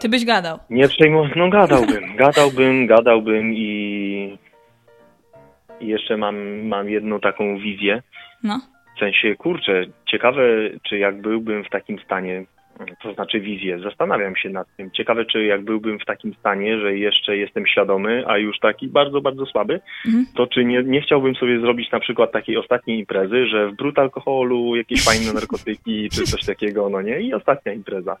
Ty byś gadał. nie przejmował, no gadałbym, gadałbym, gadałbym i, i jeszcze mam, mam jedną taką wizję. No. W sensie, kurczę, ciekawe, czy jak byłbym w takim stanie, to znaczy wizję, zastanawiam się nad tym. Ciekawe, czy jak byłbym w takim stanie, że jeszcze jestem świadomy, a już taki bardzo, bardzo słaby, Mhm. to czy nie, nie chciałbym sobie zrobić na przykład takiej ostatniej imprezy, że w brud alkoholu, jakieś fajne narkotyki, czy coś takiego, no nie? I ostatnia impreza.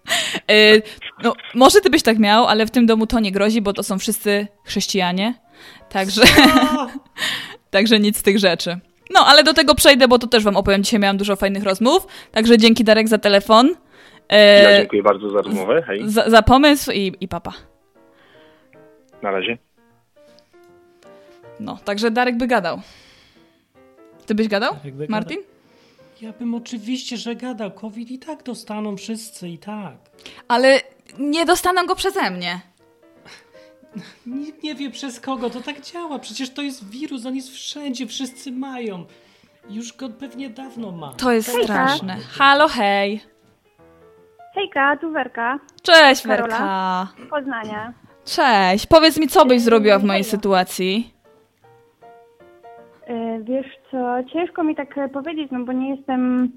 Yy, no, może ty byś tak miał, ale w tym domu to nie grozi, bo to są wszyscy chrześcijanie. Także, także nic z tych rzeczy. No, ale do tego przejdę, bo to też wam opowiem. Dzisiaj miałam dużo fajnych rozmów. Także dzięki Darek za telefon. Ja dziękuję bardzo za rozmowę. Hej, za, za pomysł i, i papa. na razie. No, także Darek by gadał. Ty byś gadał, by Martin? Ja bym oczywiście, że gadał. COVID i tak dostaną wszyscy i tak. Ale nie dostaną go przeze mnie. Nikt nie wie przez kogo to tak działa. Przecież to jest wirus, on jest wszędzie, wszyscy mają. Już go pewnie dawno ma. To jest Hejka. straszne. Halo, hej. Hejka, tu Werka, Cześć, Karola. Werka. Poznania. Cześć. Powiedz mi, co byś zrobiła w mojej sytuacji? E, Wiesz co, ciężko mi tak e, powiedzieć, no bo nie jestem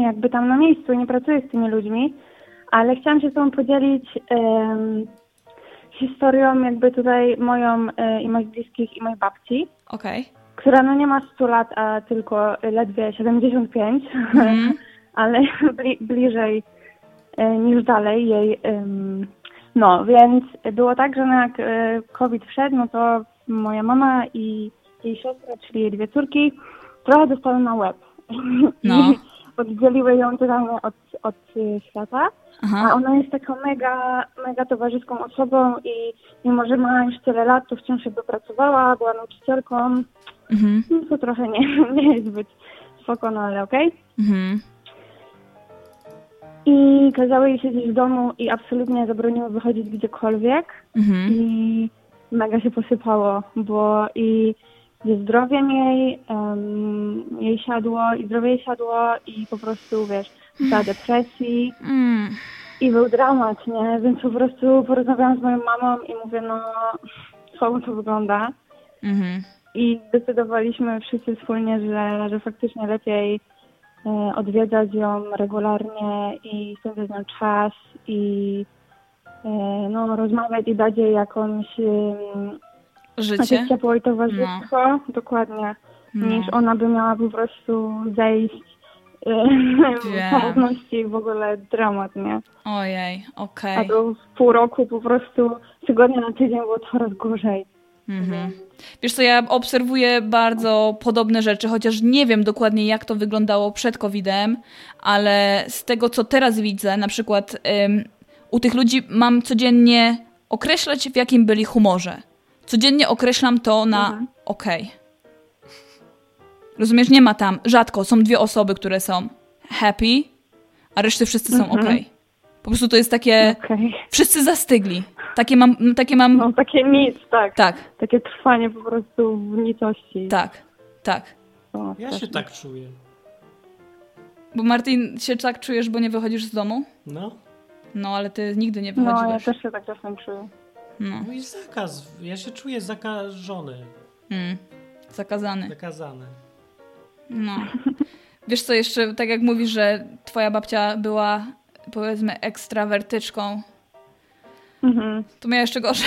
jakby tam na miejscu, nie pracuję z tymi ludźmi, ale chciałam się z Tobą podzielić em, historią jakby tutaj moją e, i moich bliskich i mojej babci, Okej. która no nie ma 100 lat, a tylko ledwie 75, Mhm. ale bli, bliżej niż dalej jej. No, więc było tak, że no jak e, COVID wszedł, no to moja mama i jej siostra, czyli jej dwie córki, trochę dostały na łeb. No. I oddzieliły ją totalnie od, od e, świata. A Aha. ona jest taką mega, mega towarzyską osobą i mimo, że ma już tyle lat, to wciąż jakby pracowała, była nauczycielką. Mhm. No to trochę nie, nie jest zbyt spoko, no ale okej. Mhm. I kazały jej siedzieć w domu i absolutnie zabroniły wychodzić gdziekolwiek. Mhm. I mega się posypało, bo i ze zdrowiem jej, em, jej siadło, i zdrowie jej siadło i po prostu, wiesz, ta depresji Mm. i był dramat, nie? Więc po prostu porozmawiałam z moją mamą i mówię, no, słabo to wygląda. Mhm. I zdecydowaliśmy wszyscy wspólnie, że, że faktycznie lepiej odwiedzać ją regularnie i spędzać nią czas i e, no, rozmawiać i dać jej jakąś Życie? jakieś ciepło i towarzystwo, dokładnie, No. niż ona by miała po prostu zejść e, samotności i w ogóle dramat, nie? Ojej, A okej. to w pół roku po prostu tygodnia na tydzień było coraz gorzej. Mhm. Wiesz co, ja obserwuję bardzo podobne rzeczy, chociaż nie wiem dokładnie jak to wyglądało przed COVID-em, ale z tego co teraz widzę, na przykład ym, u tych ludzi mam codziennie określać w jakim byli humorze. Codziennie określam to na Mhm. okej. Rozumiesz, nie ma tam, rzadko są dwie osoby, które są happy, a reszty wszyscy są Mhm. okej. Po prostu to jest takie, Okej. wszyscy zastygli. Takie mam, takie mam, No takie nic, tak. tak, Takie trwanie po prostu w nicości. tak, tak. To Ja się tak czuję. Bo Martin, się tak czujesz, bo nie wychodzisz z domu? No. No, ale ty nigdy nie No, ja też się tak czasem czuję. No, No i zakaz. Ja się czuję zakażony. mm. zakazany. Zakazany. No. Wiesz co, jeszcze tak jak mówisz, że twoja babcia była powiedzmy ekstrawertyczką, Mhm. to miała jeszcze gorzej.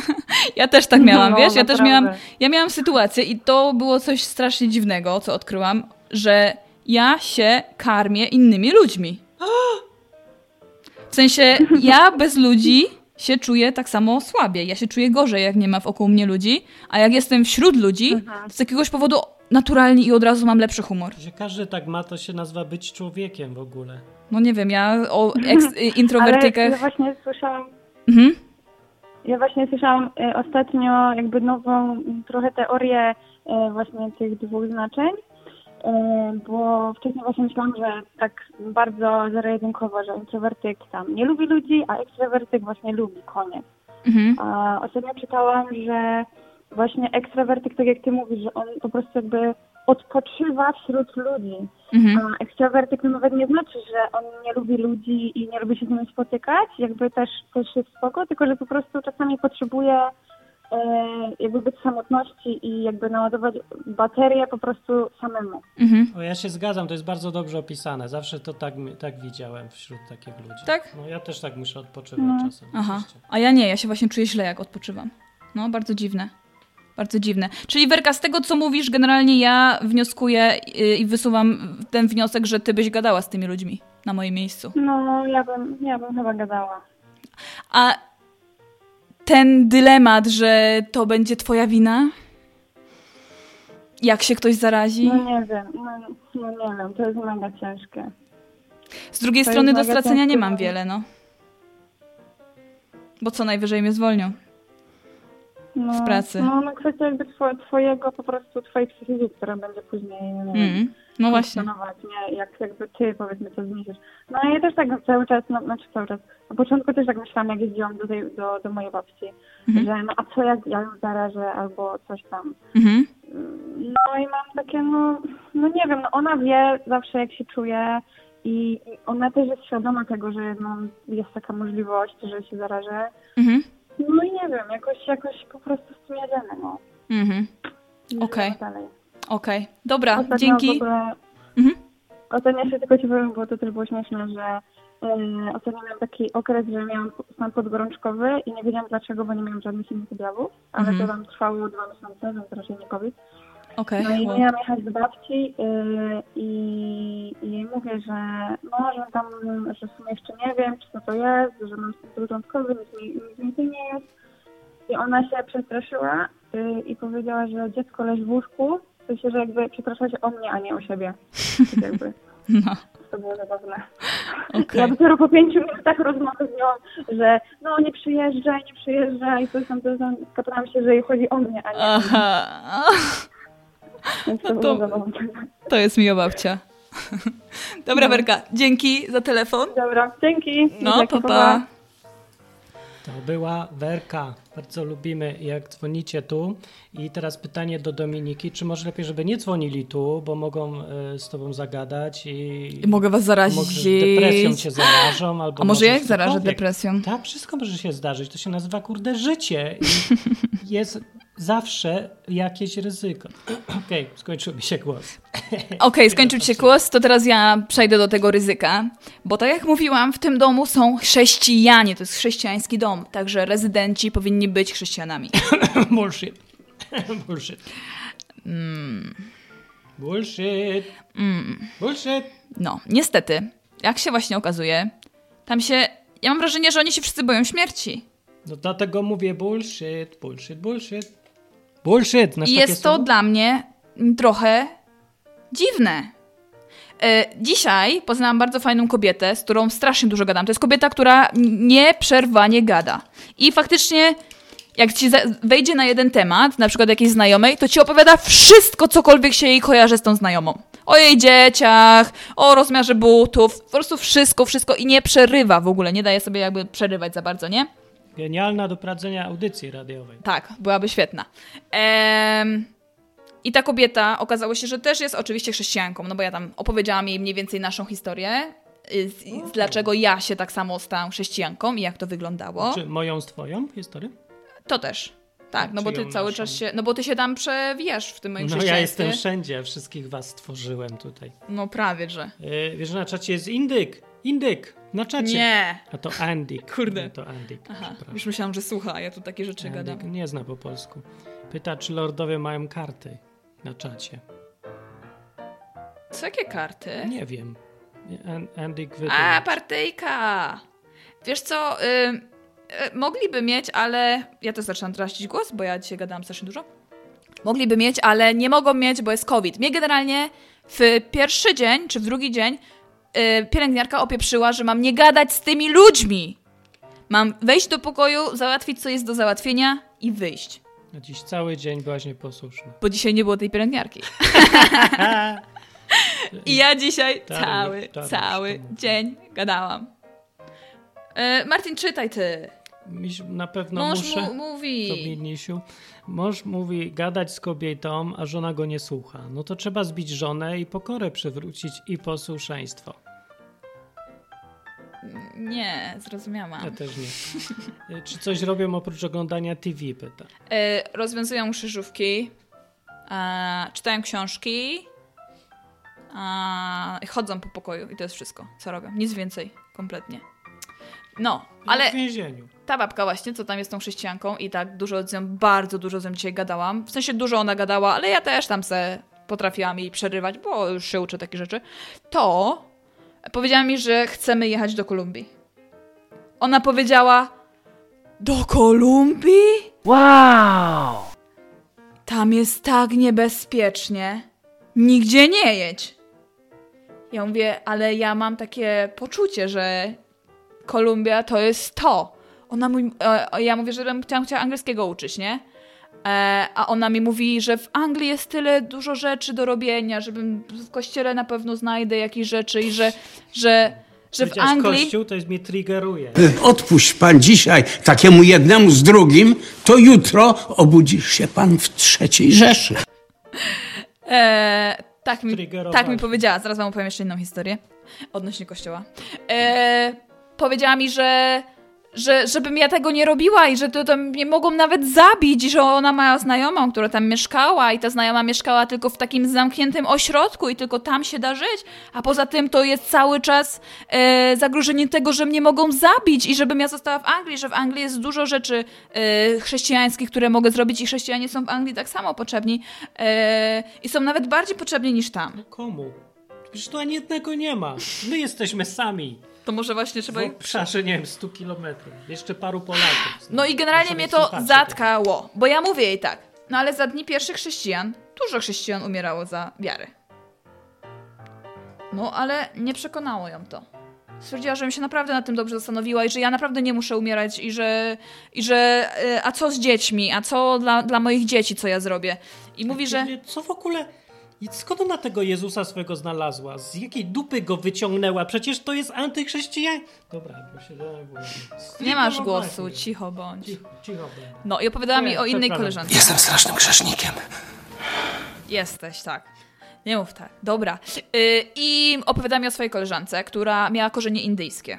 ja też tak miałam, No, wiesz? Ja też naprawdę. miałam, ja miałam sytuację i to było coś strasznie dziwnego, co odkryłam, że ja się karmię innymi ludźmi. W sensie, ja bez ludzi się czuję tak samo słabiej. Ja się czuję gorzej, jak nie ma wokół mnie ludzi, a jak jestem wśród ludzi, Mhm. to z jakiegoś powodu naturalnie i od razu mam lepszy humor. Że każdy tak ma, to się nazywa być człowiekiem w ogóle. No nie wiem, ja o eks- Ale ja introwertykach... właśnie słyszałam, Mhm. ja właśnie słyszałam e, ostatnio jakby nową m, trochę teorię e, właśnie tych dwóch znaczeń, e, bo wcześniej właśnie myślałam, że tak bardzo zero-jedynkowo, że introwertyk tam nie lubi ludzi, a ekstrawertyk właśnie lubi, koniec. Mhm. A ostatnio czytałam, że właśnie ekstrawertyk, tak jak ty mówisz, że on po prostu jakby odpoczywa wśród ludzi. Mhm. A ekstrawertyk nawet nie znaczy, że on nie lubi ludzi i nie lubi się z nimi spotykać, jakby też, też jest spoko, tylko że po prostu czasami potrzebuje e, jakby być w samotności i jakby naładować baterię po prostu samemu. Mhm. O, ja się zgadzam, to jest bardzo dobrze opisane. Zawsze to tak, tak widziałem wśród takich ludzi. Tak? No ja też tak muszę odpoczywać No. czasem. Aha. oczywiście. A ja nie, ja się właśnie czuję źle, jak odpoczywam. No, bardzo dziwne. Bardzo dziwne. Czyli Werka, z tego co mówisz, generalnie ja wnioskuję y, i wysuwam ten wniosek, że ty byś gadała z tymi ludźmi na moim miejscu. No, ja bym, ja bym chyba gadała. A ten dylemat, że to będzie twoja wina? Jak się ktoś zarazi? No nie wiem, no, no nie wiem, to jest mega ciężkie. Z drugiej to strony do stracenia nie ciężkie, mam no. wiele, no. Bo co najwyżej mnie zwolnią. No, Z pracy. No, no kwestia jakby two, twojego, po prostu twojej psychiki, która będzie później, Mm. No właśnie. funkcjonować, nie? Jak jakby ty, powiedzmy, to zniesiesz. No ja też tak cały czas, no, znaczy cały czas, na początku też tak myślałam, jak jeździłam do, tej, do, do mojej babci, Mhm. że no a co jak ja ją zarażę albo coś tam. Mhm. No i mam takie, no, no nie wiem, no ona wie zawsze jak się czuje i i ona też jest świadoma tego, że no, jest taka możliwość, że się zarażę. Mhm. No i nie wiem, jakoś, jakoś po prostu z tym jedziemy, no. Mhm. Okej. dalej. Okej. Dobra, Ostatnio dzięki. W ogóle, Mhm. Ostatnio jeszcze tylko ci powiem, bo to też było śmieszne, że e, ostatnio miałam taki okres, że miałam stan podgorączkowy i nie wiedziałam dlaczego, bo nie miałam żadnych innych objawów, ale Mhm. to tam trwało dwa miesiące, więc raczej nie COVID. Okej. No i wow. miałam jechać do babci yy, i, i jej mówię, że no, że tam, że w sumie jeszcze nie wiem, czy co to jest, że mam stan podgorączkowy, nic mi nic więcej nie jest. I ona się przestraszyła yy, i powiedziała, że dziecko leży w łóżku, w sensie, że jakby przepraszała się o mnie, a nie o siebie. Tak jakby. No, To było zabawne. okej. Ja dopiero po pięciu minutach rozmowy z nią, że no nie przyjeżdżaj, nie przyjeżdżaj, coś tam, coś tam. Się, że jej chodzi o mnie, a nie o mnie. No to- zabawne. To jest miła babcia. Dobra, Werka, dzięki za telefon. Dobra, dzięki. No, Dzięki, pa, pa. To była Werka. Bardzo lubimy, jak dzwonicie tu. I teraz pytanie do Dominiki. Czy może lepiej, żeby nie dzwonili tu, bo mogą e, z tobą zagadać i... I mogę was zarazić. Może depresją cię zarażą, albo A może ja ich zarażę depresją? Tak, wszystko może się zdarzyć. To się nazywa, kurde, życie. I jest zawsze jakieś ryzyko. Okej, skończył mi się głos. Okej, skończył ci się głos, to teraz ja przejdę do tego ryzyka. Bo tak jak mówiłam, w tym domu są chrześcijanie, to jest chrześcijański dom, także rezydenci powinni być chrześcijanami. Bullshit. Bullshit. Bullshit. Bullshit. No, niestety, jak się właśnie okazuje, tam się. Ja mam wrażenie, że oni się wszyscy boją śmierci. No dlatego mówię bullshit, bullshit, bullshit. Bullshit. I jest to dla mnie trochę dziwne. E, Dzisiaj poznałam bardzo fajną kobietę, z którą strasznie dużo gadam. To jest kobieta, która nieprzerwanie gada. I faktycznie, jak ci wejdzie na jeden temat, na przykład jakiejś znajomej, to ci opowiada wszystko, cokolwiek się jej kojarzy z tą znajomą. O jej dzieciach, o rozmiarze butów, po prostu wszystko, wszystko i nie przerywa w ogóle, nie daje sobie jakby przerywać za bardzo, nie? Genialna do prowadzenia audycji radiowej. Tak, byłaby świetna. Em, I ta kobieta okazało się, że też jest oczywiście chrześcijanką, no bo ja tam opowiedziałam jej mniej więcej naszą historię, y, z, z dlaczego ja się tak samo stałam chrześcijanką i jak to wyglądało. Czy moją z twoją historię? To też. Tak, no bo ty Czyją cały naszą? czas się, no bo ty się tam przewijasz w tym moim No ja jestem wszędzie, wszystkich was stworzyłem tutaj. No prawie, że. Yy, wiesz, że na czacie jest indyk. Indyk. Na czacie. Nie. A to Andik. Kurde. Nie, to Andik. Aha, już myślałam, że słucha, a ja tu takie rzeczy gadam. Andik nie zna po polsku. Pyta, czy lordowie mają karty na czacie. Co, jakie karty? Nie wiem. An- Andik A, wytłumacz. partyjka! Wiesz co, y, mogliby mieć, ale... Ja też zaczynam tracić głos, bo ja dzisiaj gadałam strasznie dużo. Mogliby mieć, ale nie mogą mieć, bo jest COVID. Mnie generalnie w pierwszy dzień, czy w drugi dzień y, pielęgniarka opieprzyła, że mam nie gadać z tymi ludźmi. Mam wejść do pokoju, załatwić, co jest do załatwienia i wyjść. A Dziś cały dzień byłaś nieposłuszna. Bo dzisiaj nie było tej pielęgniarki. I ja dzisiaj cały, cały dzień gadałam. E, Martin, czytaj ty. Miś, na pewno Mąż muszę. mu, mówi. To Minisiu. Mąż mówi gadać z kobietą, a żona go nie słucha. No to trzeba zbić żonę i pokorę przywrócić i posłuszeństwo. Nie, zrozumiałam. Ja też nie. Y, Czy coś robią oprócz oglądania TV, pyta. E, rozwiązują krzyżówki, e, czytają książki, e, chodzą po pokoju i to jest wszystko, co robią. Nic więcej, kompletnie. No, ale w więzieniu. ta babka właśnie, co tam jest tą chrześcijanką i tak dużo z nią, bardzo dużo z nią dzisiaj gadałam. W sensie dużo ona gadała, ale ja też tam se potrafiłam jej przerywać, bo już się uczę takie rzeczy. To powiedziała mi, że chcemy jechać do Kolumbii. Ona powiedziała do Kolumbii? Wow! Tam jest tak niebezpiecznie. Nigdzie nie jedź. Ja mówię, ale ja mam takie poczucie, że Kolumbia to jest to. Ona mówi, e, ja mówię, że bym chciała, chciała angielskiego uczyć, nie? E, a ona mi mówi, że w Anglii jest tyle dużo rzeczy do robienia, żebym w kościele na pewno znajdę jakieś rzeczy i że, że, że w Anglii... Kościół, to jest mnie triggeruje. Odpuść pan dzisiaj takiemu jednemu z drugim, to jutro obudzisz się pan w trzeciej Rzeszy. E, tak, mi, tak mi powiedziała. Zaraz wam opowiem jeszcze inną historię odnośnie kościoła. E, powiedziała mi, że, że żebym ja tego nie robiła i że to, to mnie mogą nawet zabić że ona ma znajomą, która tam mieszkała i ta znajoma mieszkała tylko w takim zamkniętym ośrodku i tylko tam się da żyć, a poza tym to jest cały czas e, zagrożenie tego, że mnie mogą zabić i żebym ja została w Anglii, że w Anglii jest dużo rzeczy e, chrześcijańskich, które mogę zrobić i chrześcijanie są w Anglii tak samo potrzebni e, i są nawet bardziej potrzebni niż tam. Komu? Przecież tu ani jednego nie ma. My jesteśmy sami. To może właśnie trzeba W obszarze, nie wiem, 100 kilometrów. Jeszcze paru Polaków. No i generalnie mnie to zatkało, bo ja mówię jej tak, no ale za dni pierwszych chrześcijan dużo chrześcijan umierało za wiarę. No ale nie przekonało ją to. Stwierdziła, że bym się naprawdę nad tym dobrze zastanowiła i że ja naprawdę nie muszę umierać i że, i że e, a co z dziećmi, a co dla, dla moich dzieci, co ja zrobię. I mówi, że... Co w ogóle... I skąd ona tego Jezusa swego znalazła? Z jakiej dupy go wyciągnęła? Przecież to jest antychrześcijan. Dobra, bo się. Nie masz głosu, uwagi. cicho bądź. Cicho, cicho będę. No i opowiadała mi o innej koleżance. Jestem strasznym grzesznikiem. Jesteś, tak. Nie mów tak. Dobra. Yy, I opowiada mi o swojej koleżance, która miała korzenie indyjskie.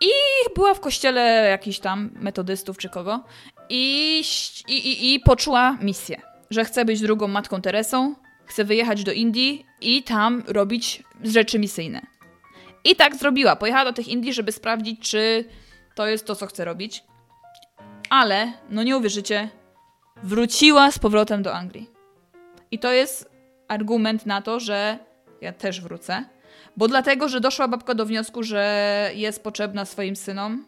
I była w kościele jakichś tam metodystów czy kogo. I, i, i, I poczuła misję, że chce być drugą matką Teresą, chce wyjechać do Indii i tam robić rzeczy misyjne. I tak zrobiła. Pojechała do tych Indii, żeby sprawdzić, czy to jest to, co chce robić. Ale, no nie uwierzycie, wróciła z powrotem do Anglii. I to jest argument na to, że ja też wrócę. Bo dlatego, że doszła babka do wniosku, że jest potrzebna swoim synom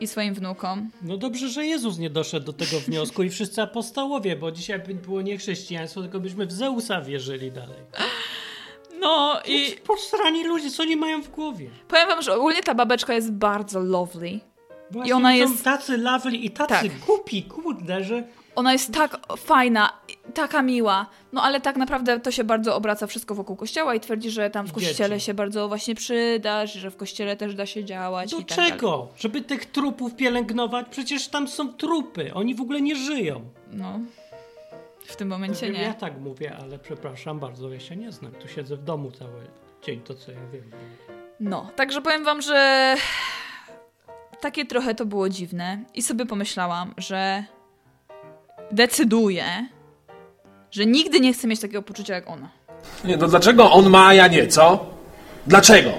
i swoim wnukom. No dobrze, że Jezus nie doszedł do tego wniosku i wszyscy apostołowie, bo dzisiaj by było nie chrześcijaństwo, tylko byśmy w Zeusa wierzyli dalej. No i... Posrani ludzie, co oni mają w głowie? Powiem wam, że ogólnie ta babeczka jest bardzo lovely. Właśnie I ona są jest... tacy lovely i tacy Tak. głupi, kurde, że... Ona jest tak fajna, taka miła. No ale tak naprawdę to się bardzo obraca wszystko wokół kościoła i twierdzi, że tam w Dzieci. kościele się bardzo właśnie przyda, że w kościele też da się działać Do tak dalej. czego? Żeby tych trupów pielęgnować? Przecież tam są trupy, oni w ogóle nie żyją. No. W tym momencie Ja nie. tak mówię, ale przepraszam bardzo, ja się nie znam. Tu siedzę w domu cały dzień, to co ja wiem. No, także powiem wam, że takie trochę to było dziwne i sobie pomyślałam, że decyduję, że nigdy nie chcę mieć takiego poczucia jak ona. Nie, no dlaczego on ma, a ja nie, co? Dlaczego?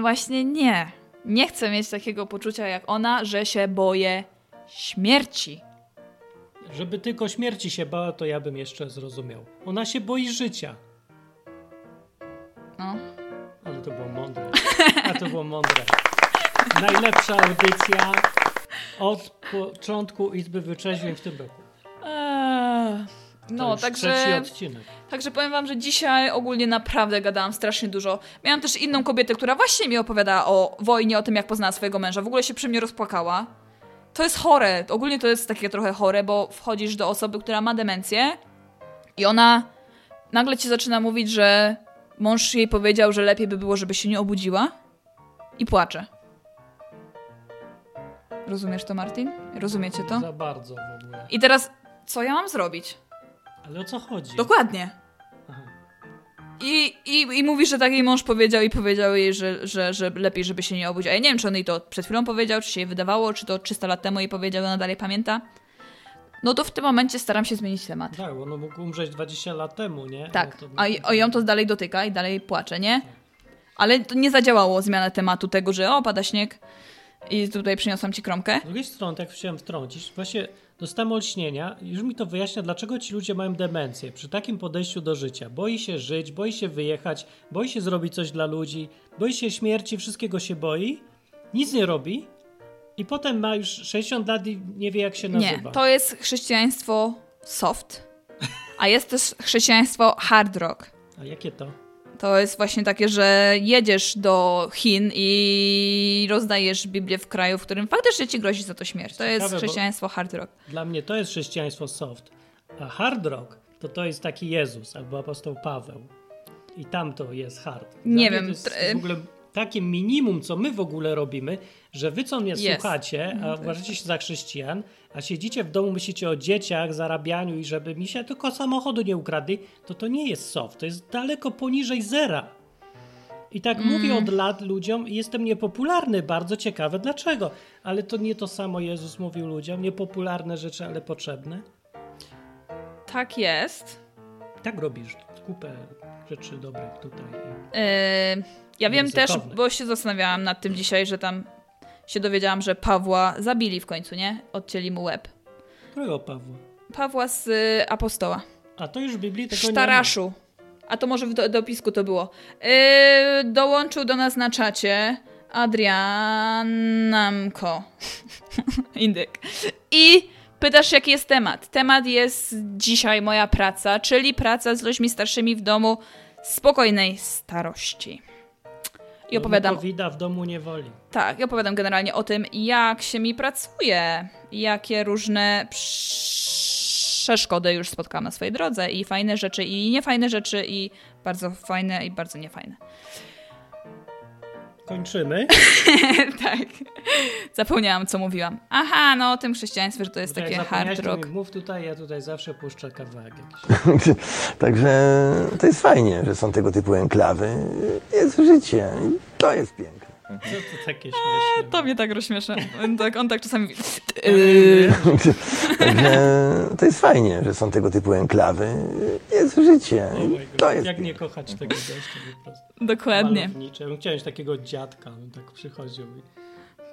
Właśnie nie. Nie chcę mieć takiego poczucia jak ona, że się boję śmierci. Żeby tylko śmierci się bała, to ja bym jeszcze zrozumiał. Ona się boi życia. No. Ale to było mądre. A to było mądre. Najlepsza audycja od początku Izby Wyczeźwień w tym roku. Eee, no, także. Także powiem wam, że dzisiaj ogólnie naprawdę gadałam strasznie dużo. Miałam też inną kobietę, która właśnie mi opowiadała o wojnie, o tym, jak poznała swojego męża. W ogóle się przy mnie rozpłakała. To jest chore. Ogólnie to jest takie trochę chore, bo wchodzisz do osoby, która ma demencję i ona nagle ci zaczyna mówić, że mąż jej powiedział, że lepiej by było, żeby się nie obudziła i płacze. Rozumiesz to, Martin? Rozumiecie to? Za bardzo w ogóle. I teraz, co ja mam zrobić? Ale o co chodzi? Dokładnie. I, i, I mówi, że tak jej mąż powiedział i powiedział jej, że, że, że lepiej, żeby się nie obudzić. A ja nie wiem, czy on jej to przed chwilą powiedział, czy się jej wydawało, czy to 300 lat temu jej powiedział, ona dalej pamięta. No to w tym momencie staram się zmienić temat. Tak, on mógł umrzeć 20 lat temu, nie? Tak, No to- a, i- a ją to dalej dotyka i dalej płacze, nie? Ale to nie zadziałało zmiana tematu tego, że o, pada śnieg i tutaj przyniosłam ci kromkę. Z drugiej strony, tak chciałem wtrącić, właśnie dostałem olśnienia i już mi to wyjaśnia, dlaczego ci ludzie mają demencję przy takim podejściu do życia. Boi się żyć, boi się wyjechać, boi się zrobić coś dla ludzi, boi się śmierci, wszystkiego się boi, nic nie robi i potem ma już 60 lat i nie wie jak się nazywa. Nie, to jest chrześcijaństwo soft, a jest też chrześcijaństwo hard rock. A jakie to? To jest właśnie takie, że jedziesz do Chin i rozdajesz Biblię w kraju, w którym faktycznie ci grozi za to śmierć. To jest Ciekawe, chrześcijaństwo hard rock. Dla mnie to jest chrześcijaństwo soft, a hard rock to to jest taki Jezus albo apostoł Paweł. I tam to jest hard. Dla Nie wiem, To jest w ogóle takie minimum, co my w ogóle robimy, że wy co mnie Jest. słuchacie, a to uważacie się za chrześcijan, a siedzicie w domu, myślicie o dzieciach, zarabianiu i żeby mi się tylko samochodu nie ukradli, to to nie jest soft. To jest daleko poniżej zera. I tak Mm. mówię od lat ludziom i jestem niepopularny, bardzo ciekawe dlaczego. Ale to nie to samo Jezus mówił ludziom, niepopularne rzeczy, ale potrzebne. Tak jest. Tak robisz kupę rzeczy dobrych tutaj. Yy, ja wiem też, bo się zastanawiałam nad tym dzisiaj, że tam się dowiedziałam, że Pawła zabili w końcu, nie? Odcięli mu łeb. Którego Pawła? Pawła z y, apostoła. A to już w Biblii tego nie Sztaraszu. A to może w do, dopisku to było. Yy, dołączył do nas na czacie Adrianamko. Indyk. I pytasz, jaki jest temat. Temat jest dzisiaj moja praca, czyli praca z ludźmi starszymi w domu spokojnej starości. I opowiadam Wida w domu nie woli. tak, i opowiadam generalnie o tym, jak się mi pracuje, jakie różne przeszkody już spotkałam na swojej drodze i fajne rzeczy, i niefajne rzeczy, i bardzo fajne, i bardzo niefajne. Kończymy. tak. Zapomniałam, co mówiłam. Aha, no o tym chrześcijaństwie, że to jest To jak takie hard rock. mi Mów tutaj, ja tutaj zawsze puszczę kawałek jakiś. Także to jest fajnie, że są tego typu enklawy. Jest życie. i To jest piękne. Co to takie śmieszne? To mnie tak rozśmiesza. On tak, on tak czasami... Także to jest fajnie, że są tego typu enklawy. Jest życie. To jest Jak nie kochać tego gościa po prostu. Dokładnie. Malownicze. Chciałem mieć takiego dziadka, on tak przychodził i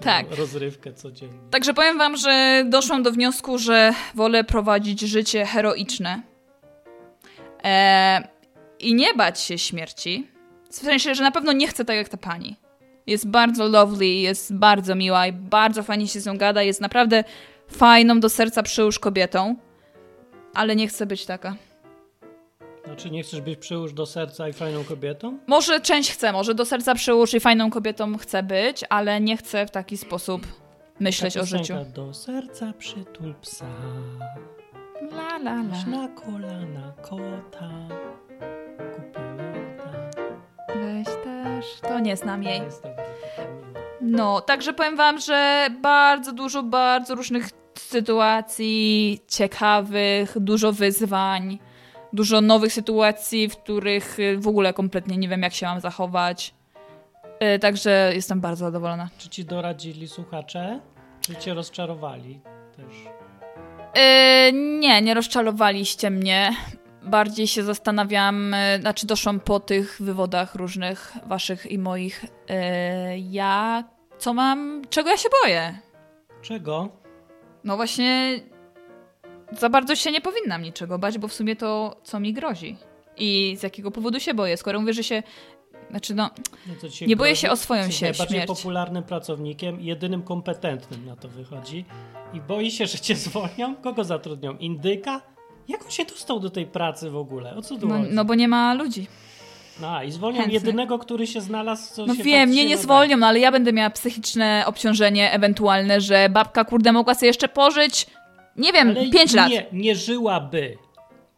Tak. rozrywkę codziennie. Także powiem wam, że doszłam do wniosku, że wolę prowadzić życie heroiczne e, i nie bać się śmierci. W sensie, że na pewno nie chcę tak jak ta pani. Jest bardzo lovely, jest bardzo miła i bardzo fajnie się z nią gada. Jest naprawdę fajną do serca przyłóż kobietą, ale nie chcę być taka. Znaczy nie chcesz być przyłóż do serca i fajną kobietą? Może część chcę, może do serca przyłóż i fajną kobietą chcę być, ale nie chcę w taki sposób myśleć Ta o życiu. Do serca przytul psa, La, la, la. na kolana kota, kupilota. Weź też. To nie znam jej. No, także powiem wam, że bardzo dużo, bardzo różnych sytuacji ciekawych, dużo wyzwań, dużo nowych sytuacji, w których y, w ogóle kompletnie nie wiem, jak się mam zachować. Y, Także jestem bardzo zadowolona. Czy ci doradzili słuchacze? Czy cię rozczarowali też? Yy, nie, nie rozczarowaliście mnie. Bardziej się zastanawiam, yy, znaczy doszłam po tych wywodach różnych waszych i moich. Yy, ja, co mam, czego ja się boję? Czego? No właśnie, za bardzo się nie powinnam niczego bać, bo w sumie to co mi grozi. I z jakiego powodu się boję? Skoro mówię, że się. Znaczy, no. No Nie boję się o swoją Jesteś się najbardziej śmierć. popularnym pracownikiem, jedynym kompetentnym na to wychodzi. I boi się, że cię zwolnią? Kogo zatrudnią? Indyka? Jak on się dostał do tej pracy w ogóle? O co tu No, chodzi? no bo nie ma ludzi. No, i zwolnią chętnych. jedynego, który się znalazł, co No się wiem, mnie faktycznie nie zwolnią, no ale ja będę miała psychiczne obciążenie ewentualne, że babka kurde mogła sobie jeszcze pożyć, nie wiem, Ale 5 lat. Nie, nie żyłaby.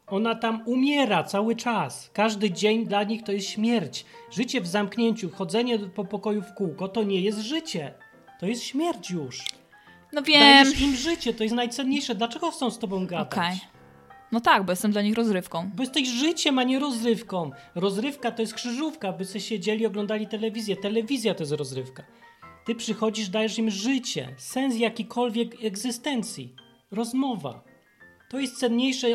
Ona tam umiera cały czas. Każdy dzień dla nich to jest śmierć. Życie w zamknięciu, chodzenie po pokoju w kółko to nie jest życie. To jest śmierć już. No wiem. Dajesz im życie, to jest najcenniejsze. Dlaczego chcą z tobą gadać? Okej. No tak, bo jestem dla nich rozrywką. Bo jesteś życiem, a nie rozrywką. Rozrywka to jest krzyżówka, by sobie siedzieli i oglądali telewizję. Telewizja to jest rozrywka. Ty przychodzisz, dajesz im życie, sens jakikolwiek egzystencji. Rozmowa. To jest cenniejsze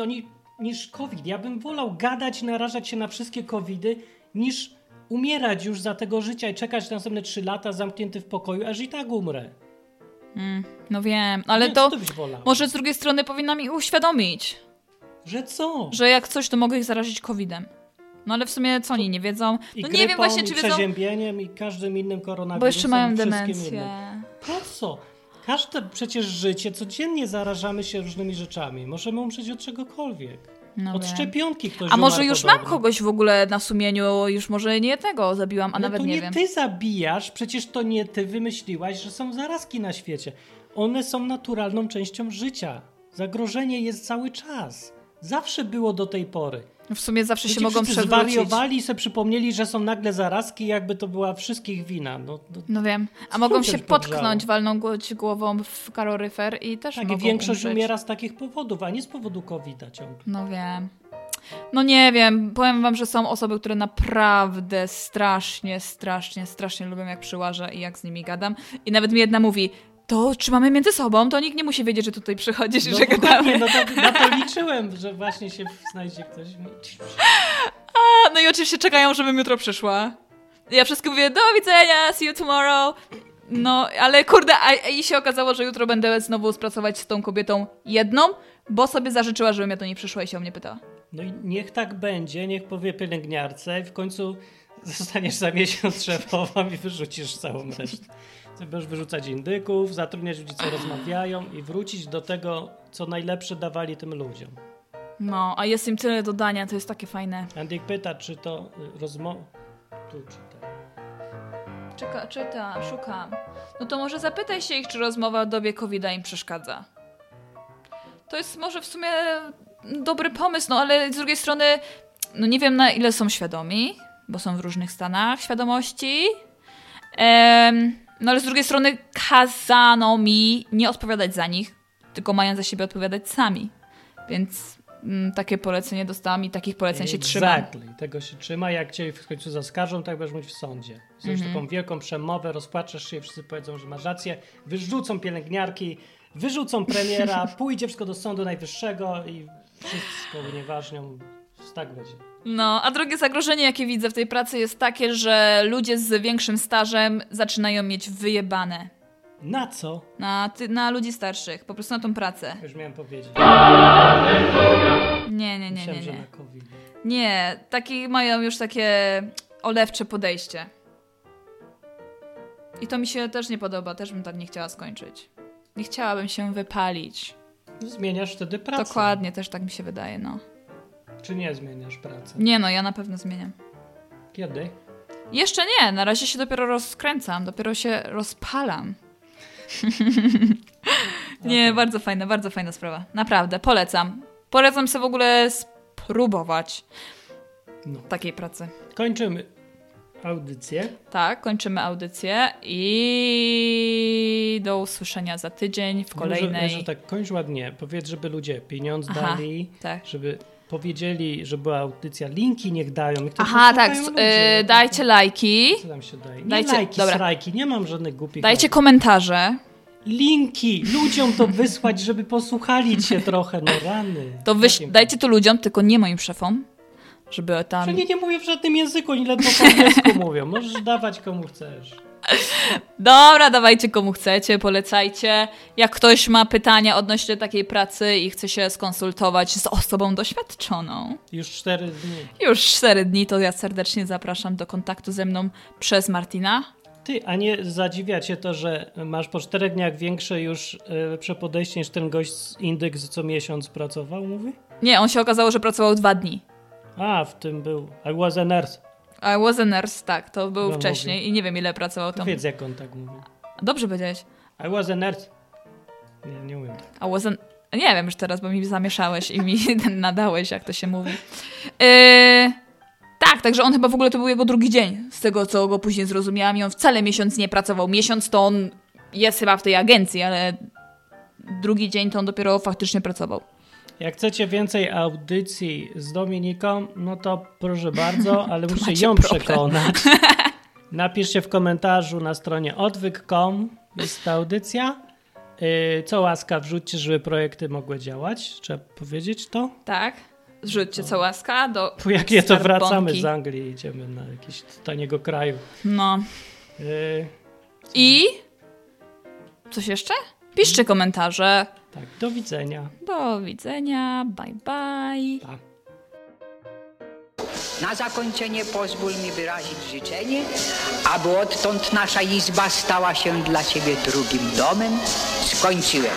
niż COVID. Ja bym wolał gadać, narażać się na wszystkie COVIDy, niż umierać już za tego życia i czekać następne trzy lata zamknięty w pokoju, aż i tak umrę. Mm, no wiem, ale to wolał? może z drugiej strony powinna mi uświadomić, Że co? że jak coś, to mogę ich zarazić COVID-em. No ale w sumie co oni nie wiedzą? I No grypą, nie wiem właśnie, i czy wiedzą, przeziębieniem, i każdym innym koronawirusem. bo jeszcze mają i wszystkim demencję. innym. Po co? Każde przecież życie, codziennie zarażamy się różnymi rzeczami. Możemy umrzeć od czegokolwiek. No od wiem. szczepionki ktoś A może umarł już mam podobno. kogoś w ogóle na sumieniu, już może nie tego zabiłam, a No nawet to nie, nie wiem. ty zabijasz, przecież to nie ty wymyśliłaś, że są zarazki na świecie. One są naturalną częścią życia. Zagrożenie jest cały czas. Zawsze było do tej pory. W sumie zawsze się mogą przewrócić. zwariowali i sobie przypomnieli, że są nagle zarazki, jakby to była wszystkich wina. No, no, No wiem. A mogą się podgrzało? potknąć, walną gło- głową w kaloryfer i też tak, i mogą większość umrzeć. umiera z takich powodów, a nie z powodu COVID-a ciągle. No wiem. No nie wiem, powiem wam, że są osoby, które naprawdę strasznie, strasznie, strasznie lubią jak przyłażę i jak z nimi gadam. I nawet mi jedna mówi, to trzymamy między sobą, to nikt nie musi wiedzieć, że tutaj przychodzisz i No że gadamy. no to, na to liczyłem, że właśnie się znajdzie ktoś. A, no i oczywiście czekają, żebym jutro przyszła. Ja wszystkim mówię, do widzenia, see you tomorrow. No, ale kurde, a, a i się okazało, że jutro będę znowu spracować z tą kobietą jedną, bo sobie zażyczyła, żebym ja do niej przyszła i się o mnie pytała. No i niech tak będzie, niech powie pielęgniarce i w końcu zostaniesz za miesiąc szefową i wyrzucisz całą resztę. Ty Będziesz wyrzucać indyków, zatrudniać ludzi, co rozmawiają i wrócić do tego, co najlepsze dawali tym ludziom. No, a jest im tyle dodania, to jest takie fajne. Andyk pyta, czy to rozmowa... Tu czyta. Czeka, czyta, szukam. No to może zapytaj się ich, czy rozmowa w dobie covid im przeszkadza. To jest może w sumie dobry pomysł, no ale z drugiej strony, no nie wiem na ile są świadomi, bo są w różnych stanach świadomości. Em, no ale z drugiej strony kazano mi nie odpowiadać za nich, tylko mają za siebie odpowiadać sami. Więc mm, takie polecenie dostałam i takich poleceń się trzymam. Exactly. Tego się trzyma. Jak cię w końcu zaskarżą, tak będziesz mówić w sądzie. Zrobisz Mhm. taką wielką przemowę, rozpłaczesz się, wszyscy powiedzą, że masz rację, wyrzucą pielęgniarki, wyrzucą premiera, pójdzie wszystko do Sądu Najwyższego i wszystko unieważnią. Tak będzie. No, a drugie zagrożenie, jakie widzę w tej pracy, jest takie, że ludzie z większym stażem zaczynają mieć wyjebane. Na co? Na, ty, na ludzi starszych, po prostu na tą pracę. Już miałem powiedzieć. Nie, nie, nie, Myślałem, nie, nie. COVID. Nie, taki mają już takie olewcze podejście. I to mi się też nie podoba, też bym tak nie chciała skończyć. Nie chciałabym się wypalić. Zmieniasz wtedy pracę. Dokładnie, też tak mi się wydaje, no. Czy nie zmieniasz pracy? Nie no, ja na pewno zmieniam. Kiedy? Jeszcze nie, na razie się dopiero rozkręcam, dopiero się rozpalam. nie, bardzo fajna, bardzo fajna sprawa. Naprawdę, polecam. Polecam sobie w ogóle spróbować No. takiej pracy. Kończymy audycję. Tak, kończymy audycję i do usłyszenia za tydzień w kolejnej. Może, może tak, kończ ładnie. Powiedz, żeby ludzie pieniądz Aha, dali, tak. żeby powiedzieli, że była audycja. Linki niech dają. Niech Aha, tak, ludzie. y, dajcie lajki, Co tam się daje? Nie Dajcie- lajki, dobra. srajki, nie mam żadnych głupich dajcie lajków. komentarze. Linki! Ludziom to wysłać, żeby posłuchali cię trochę, no rany. To wyś, dajcie to ludziom, tylko nie moim szefom, żeby tam... Że nie, nie mówię w żadnym języku, oni ledwo po angielsku mówią. Możesz dawać komu chcesz. Dobra, dawajcie komu chcecie, polecajcie. Jak ktoś ma pytania odnośnie takiej pracy i chce się skonsultować z osobą doświadczoną, Już cztery dni. już 4 dni, to ja serdecznie zapraszam do kontaktu ze mną przez Martina. Ty, a nie zadziwia cię to, że masz po czterech dniach większe już e, przepodejście niż ten gość z Indeks co miesiąc pracował, mówi? Nie, on się okazało, że pracował dwa dni. A, w tym był. I was a nurse. I was a nurse, tak, to był No, wcześniej mówi. i nie wiem ile pracował tam. Wiedz jak on tak mówi. Dobrze powiedziałeś. I was a nurse. Nie, nie umiem. I was a... Nie wiem już teraz, bo mi zamieszałeś i mi nadałeś, jak to się mówi. Yy... Tak, także on chyba w ogóle to był jego drugi dzień, z tego co go później zrozumiałam. I on wcale miesiąc nie pracował. Miesiąc to on jest chyba w tej agencji, ale drugi dzień to on dopiero faktycznie pracował. Jak chcecie więcej audycji z Dominiką, no to proszę bardzo, ale muszę ją problem. przekonać. Napiszcie w komentarzu na stronie odwyk.com jest ta audycja. Yy, Co łaska wrzućcie, żeby projekty mogły działać. Trzeba powiedzieć to. Tak? Zrzućcie co łaska do Po jakie to wracamy z Anglii idziemy na jakiś taniego kraju. No. Yy, I... Coś jeszcze? Piszcie komentarze. Tak, do widzenia. Do widzenia. Bye bye. Pa. Na zakończenie pozwól mi wyrazić życzenie, aby odtąd nasza izba stała się dla Ciebie drugim domem. Skończyłem.